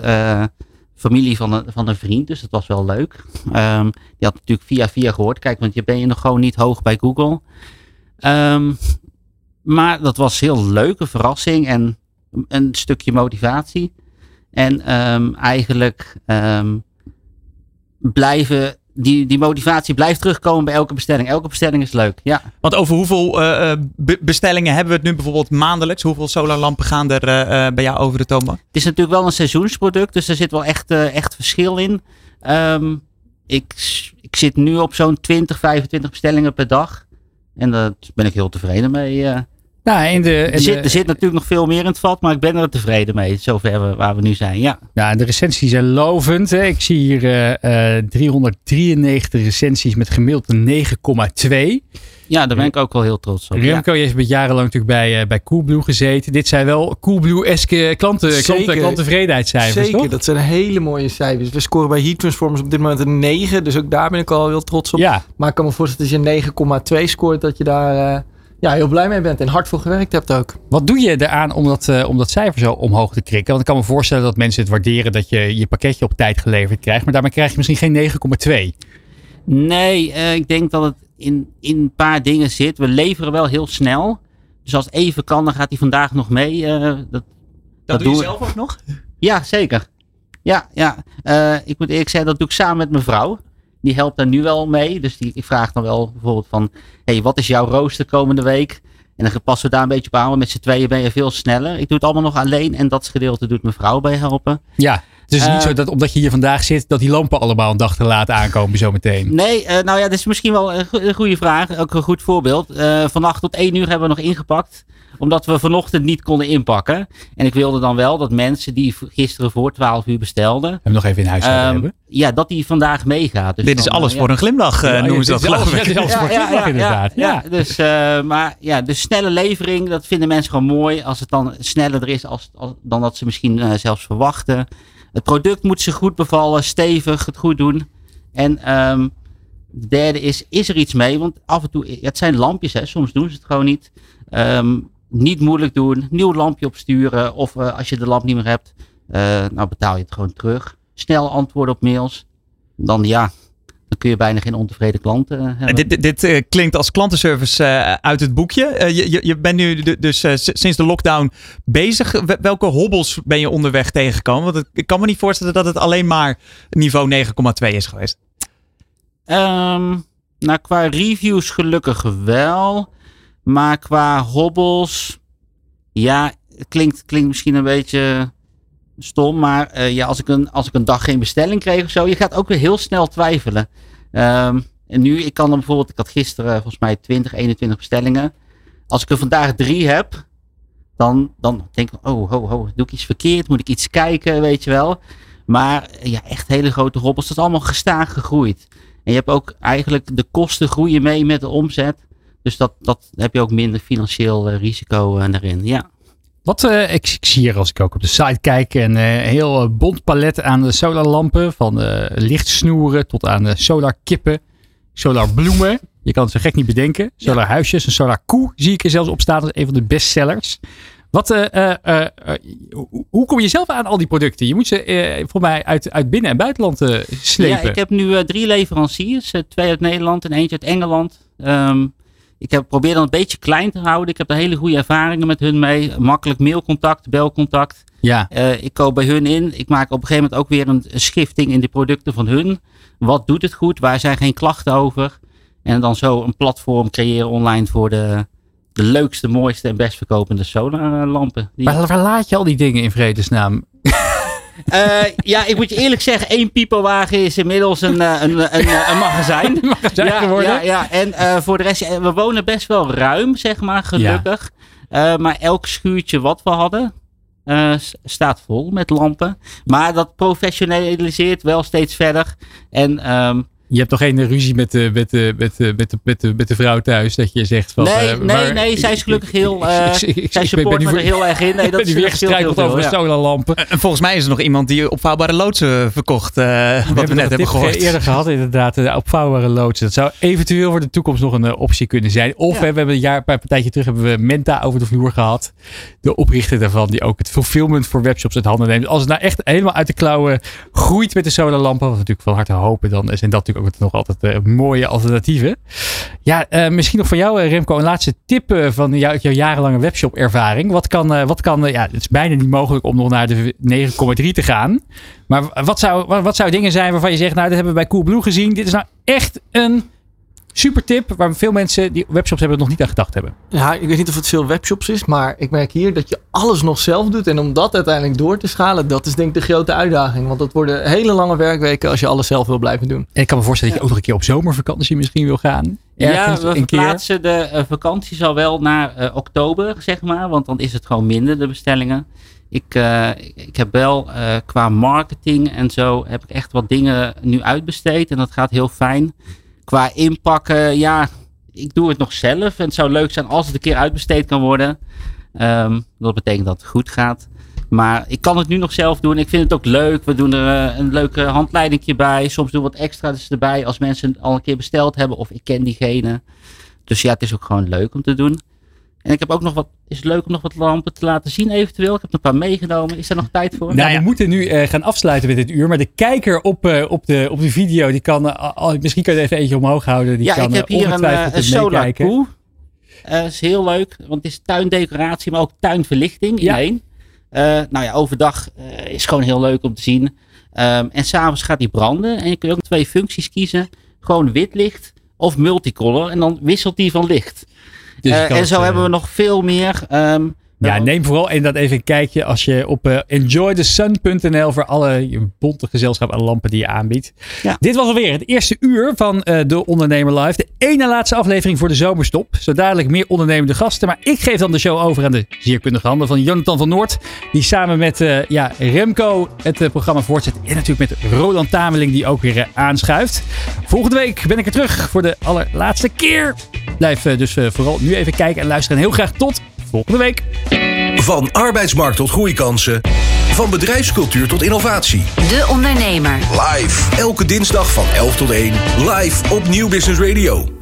familie van een, van een vriend, dus dat was wel leuk. Ehm, die had natuurlijk via via gehoord. Kijk, want je ben je nog gewoon niet hoog bij Google. Ehm, maar dat was heel leuk, een verrassing en een stukje motivatie. En ehm, eigenlijk ehm, blijven, die, die motivatie blijft terugkomen bij elke bestelling. Elke bestelling is leuk, ja. Want over hoeveel eh, eh, be- bestellingen hebben we het nu bijvoorbeeld maandelijks? Hoeveel solarlampen gaan er eh, bij jou over de toonbank? Het is natuurlijk wel een seizoensproduct, dus er zit wel echt, echt verschil in. Ehm, ik, ik zit nu op zo'n 20, 25 bestellingen per dag. En daar ben ik heel tevreden mee. Eh. Nou, in de, in er, zit, er zit natuurlijk nog veel meer in het vat, maar ik ben er tevreden mee. Zover we, waar we nu zijn, ja. Ja, de recensies zijn lovend. Hè. Ik zie hier eh, eh, 393 recensies met gemiddeld een 9,2. Ja, daar ben ik ook wel heel trots op. Ja. Remco, je hebt jarenlang natuurlijk bij, eh, bij Coolblue gezeten. Dit zijn wel Coolblue-eske klanten, Zeker. klanten, klanttevredenheidscijfers, Zeker, toch? dat zijn hele mooie cijfers. We scoren bij Heat Transformers op dit moment een 9. Dus ook daar ben ik al heel trots op. Ja, Maar ik kan me voorstellen dat als je een 9,2 scoort, dat je daar eh, ja, heel blij mee bent. En hard voor gewerkt hebt ook. wat doe je eraan om dat, eh, om dat cijfer zo omhoog te krikken? Want ik kan me voorstellen dat mensen het waarderen dat je je pakketje op tijd geleverd krijgt. Maar daarmee krijg je misschien geen 9,2. Nee, eh, ik denk dat het in, in een paar dingen zit. We leveren wel heel snel. Dus als even kan, dan gaat hij vandaag nog mee. eh, dat, Dat, Dat doe je we. zelf ook nog? Ja, zeker. Ja, ja. Eh, ik moet eerlijk zeggen, dat doe ik samen met mijn vrouw. Die helpt daar nu wel mee. Dus die, ik vraag dan wel bijvoorbeeld van... hey, wat is jouw rooster komende week? En dan passen we daar een beetje op aan. Met z'n tweeën ben je veel sneller. Ik doe het allemaal nog alleen. En dat gedeelte doet mijn vrouw bij helpen. Ja, het is Eh, niet zo dat omdat je hier vandaag zit, dat die lampen allemaal een dag te laat aankomen zometeen. Nee, eh, nou ja, dat is misschien wel een, go- een goede vraag. Ook een goed voorbeeld. Eh vannacht tot één uur hebben we nog ingepakt. Omdat we vanochtend niet konden inpakken. En ik wilde dan wel dat mensen die gisteren voor 12 uur bestelden... Hem nog even in huis ehm, hebben. ja, dat die vandaag meegaat. Dus Dit is dan, alles eh, voor een glimlach, eh, Ja, noemen ze dat geloof ik. dit is alles voor een glimlach, inderdaad. Ja. Ja, dus, eh, maar ja, de snelle levering, dat vinden mensen gewoon mooi. Als het dan sneller is als, als, dan dat ze misschien zelfs verwachten. Het product moet ze goed bevallen, stevig, het goed doen. En ehm, de derde is, is er iets mee? Want af en toe, het zijn lampjes, hè, soms doen ze het gewoon niet. Ehm, niet moeilijk doen, nieuw lampje opsturen. Of eh, als je de lamp niet meer hebt, eh, nou betaal je het gewoon terug. Snel antwoorden op mails. Dan ja, dan kun je bijna geen ontevreden klanten eh, hebben. En dit dit, dit klinkt als klantenservice uit het boekje. Je, je, bent nu dus sinds de lockdown bezig. Wel- Welke hobbels ben je onderweg tegengekomen? Want het- ik kan me niet voorstellen dat het alleen maar niveau 9,2 is geweest. Ehm, nou, qua reviews gelukkig wel. Maar qua hobbels. Ja, klinkt, klinkt misschien een beetje stom. Maar eh, ja, als, ik een, als ik een dag geen bestelling kreeg of zo. Je gaat ook weer heel snel twijfelen. Ehm, en nu, ik kan dan bijvoorbeeld. Ik had gisteren volgens mij 20, 21 bestellingen. Als ik er vandaag drie heb. Dan, dan denk ik, oh, ho, ho, doe ik iets verkeerd? Moet ik iets kijken, weet je wel? Maar eh, ja, echt hele grote hobbels. Dat is allemaal gestaag gegroeid. En je hebt ook eigenlijk de kosten groeien mee met de omzet. Dus dat, dat heb je ook minder financieel eh, risico eh, daarin. Ja. Wat eh, ik, ik zie hier als ik ook op de site kijk een heel bont palet aan de solarlampen. Van eh, lichtsnoeren tot aan de solarkippen, solarbloemen. Je kan het zo gek niet bedenken. Solarhuisjes, een solarkoe zie ik er zelfs op staan als een van de bestsellers. Wat, hoe, kom je zelf aan al die producten? Je moet ze voor mij uit, uit binnen- en buitenland slepen. ja, ik heb nu drie leveranciers. twee uit Nederland en eentje uit Engeland. Ehm, ik heb probeer dan een beetje klein te houden. Ik heb er hele goede ervaringen met hun mee. Makkelijk mailcontact, belcontact. Ja, Eh, ik koop bij hun in. Ik maak op een gegeven moment ook weer een schifting in de producten van hun. Wat doet het goed? Waar zijn geen klachten over? En dan zo een platform creëren online voor de, de leukste, mooiste en best verkopende solarlampen. Die- waar, waar laat je al die dingen in vredesnaam? Eh, ja, ik moet je eerlijk zeggen, één pipowagen is inmiddels een, eh, een, een, een, een magazijn. Magazijn ja, geworden? Ja, ja. en eh, voor de rest, eh, we wonen best wel ruim, zeg maar, gelukkig. Eh, maar elk schuurtje wat we hadden, eh, staat vol met lampen. Maar dat professionaliseert wel steeds verder. En ehm, Je hebt toch geen ruzie met de, met de, met de, met de, met de, met de vrouw thuis dat je zegt van... Nee, eh, nee, maar- nee, zij is gelukkig heel... Ik- eh, ik- ik- ik- zij ben- support ben er heel erg in. Nee, Ik dat ben is nu weer veel, over ja. solarlampen. En volgens mij is er nog iemand die opvouwbare loodsen verkocht. eh, wat we net hebben gehoord. eerder gehad inderdaad, de opvouwbare loodsen. Dat zou eventueel voor de toekomst nog een optie kunnen zijn. Of Ja. we hebben een jaar, een paar partijtje terug hebben we Menta over de vloer gehad. De oprichter daarvan, die ook het fulfillment voor webshops uit handen neemt. Als het nou echt helemaal uit de klauwen groeit met de solarlampen, wat we natuurlijk van harte hopen, dan zijn dat natuurlijk ook nog altijd eh, mooie alternatieven. Ja, eh, misschien nog van jou, eh, Remco, een laatste tip van jou, jouw jarenlange webshop-ervaring. Wat kan, wat kan ja, het is bijna niet mogelijk om nog naar de 9,3 te gaan. Maar wat zou, wat, wat zou dingen zijn waarvan je zegt, nou, dat hebben we bij Coolblue gezien. Dit is nou echt een super tip waar veel mensen die webshops hebben nog niet aan gedacht hebben. Ja, ik weet niet of het veel webshops is, maar ik merk hier dat je alles nog zelf doet. En om dat uiteindelijk door te schalen, dat is denk ik de grote uitdaging. Want dat worden hele lange werkweken als je alles zelf wil blijven doen. En ik kan me voorstellen dat je ook nog een keer op zomervakantie misschien wil gaan. Ergens ja, we een keer. verplaatsen de eh, vakanties al wel naar eh, oktober, zeg maar. Want dan is het gewoon minder, de bestellingen. Ik, eh, ik- ik heb wel eh, qua marketing en zo heb ik echt wat dingen nu uitbesteed. En dat gaat heel fijn. Qua inpakken, ja, ik doe het nog zelf. En het zou leuk zijn als het een keer uitbesteed kan worden. Ehm, dat betekent dat het goed gaat. Maar ik kan het nu nog zelf doen. Ik vind het ook leuk. We doen er eh, een leuke handleiding bij. Soms doen we wat extra's erbij als mensen al een keer besteld hebben. Of ik ken diegene. Dus ja, het is ook gewoon leuk om te doen. En ik heb ook nog wat. Is het leuk om nog wat lampen te laten zien eventueel? Ik heb er een paar meegenomen. Is er nog tijd voor? Nou, we moeten nu eh, gaan afsluiten met dit uur. Maar de kijker op, eh, op, de, op de video, die kan. eh, misschien kan je er even eentje omhoog houden. Die ja, kan ik heb hier een, een solar koe. Eh, is heel leuk, want het is tuindecoratie, maar ook tuinverlichting in Ja. één. Eh, nou ja, overdag eh, is gewoon heel leuk om te zien. Ehm, en s'avonds gaat die branden. En je kunt ook twee functies kiezen. Gewoon wit licht of multicolor. En dan wisselt die van licht. Dus Eh, en zo eh, hebben we nog veel meer. Ehm, Ja, neem vooral inderdaad even een kijkje als je op eh, enjoythesun.nl voor alle bonte gezelschap aan lampen die je aanbiedt. Ja. Dit was alweer het eerste uur van eh, De Ondernemer Live. De ene laatste aflevering voor de zomerstop. Zo dadelijk meer ondernemende gasten. Maar ik geef dan de show over aan de zeer kundige handen van Jonathan van Noord. Die samen met eh, ja, Remco het programma voortzet. En natuurlijk met Roland Tameling die ook weer aanschuift. Volgende week ben ik er terug voor de allerlaatste keer. Blijf dus vooral nu even kijken en luisteren. En heel graag tot volgende week. Van arbeidsmarkt tot groeikansen. Van bedrijfscultuur tot innovatie. De Ondernemer. Live. Elke dinsdag van 11 tot 1. Live op Nieuw Business Radio.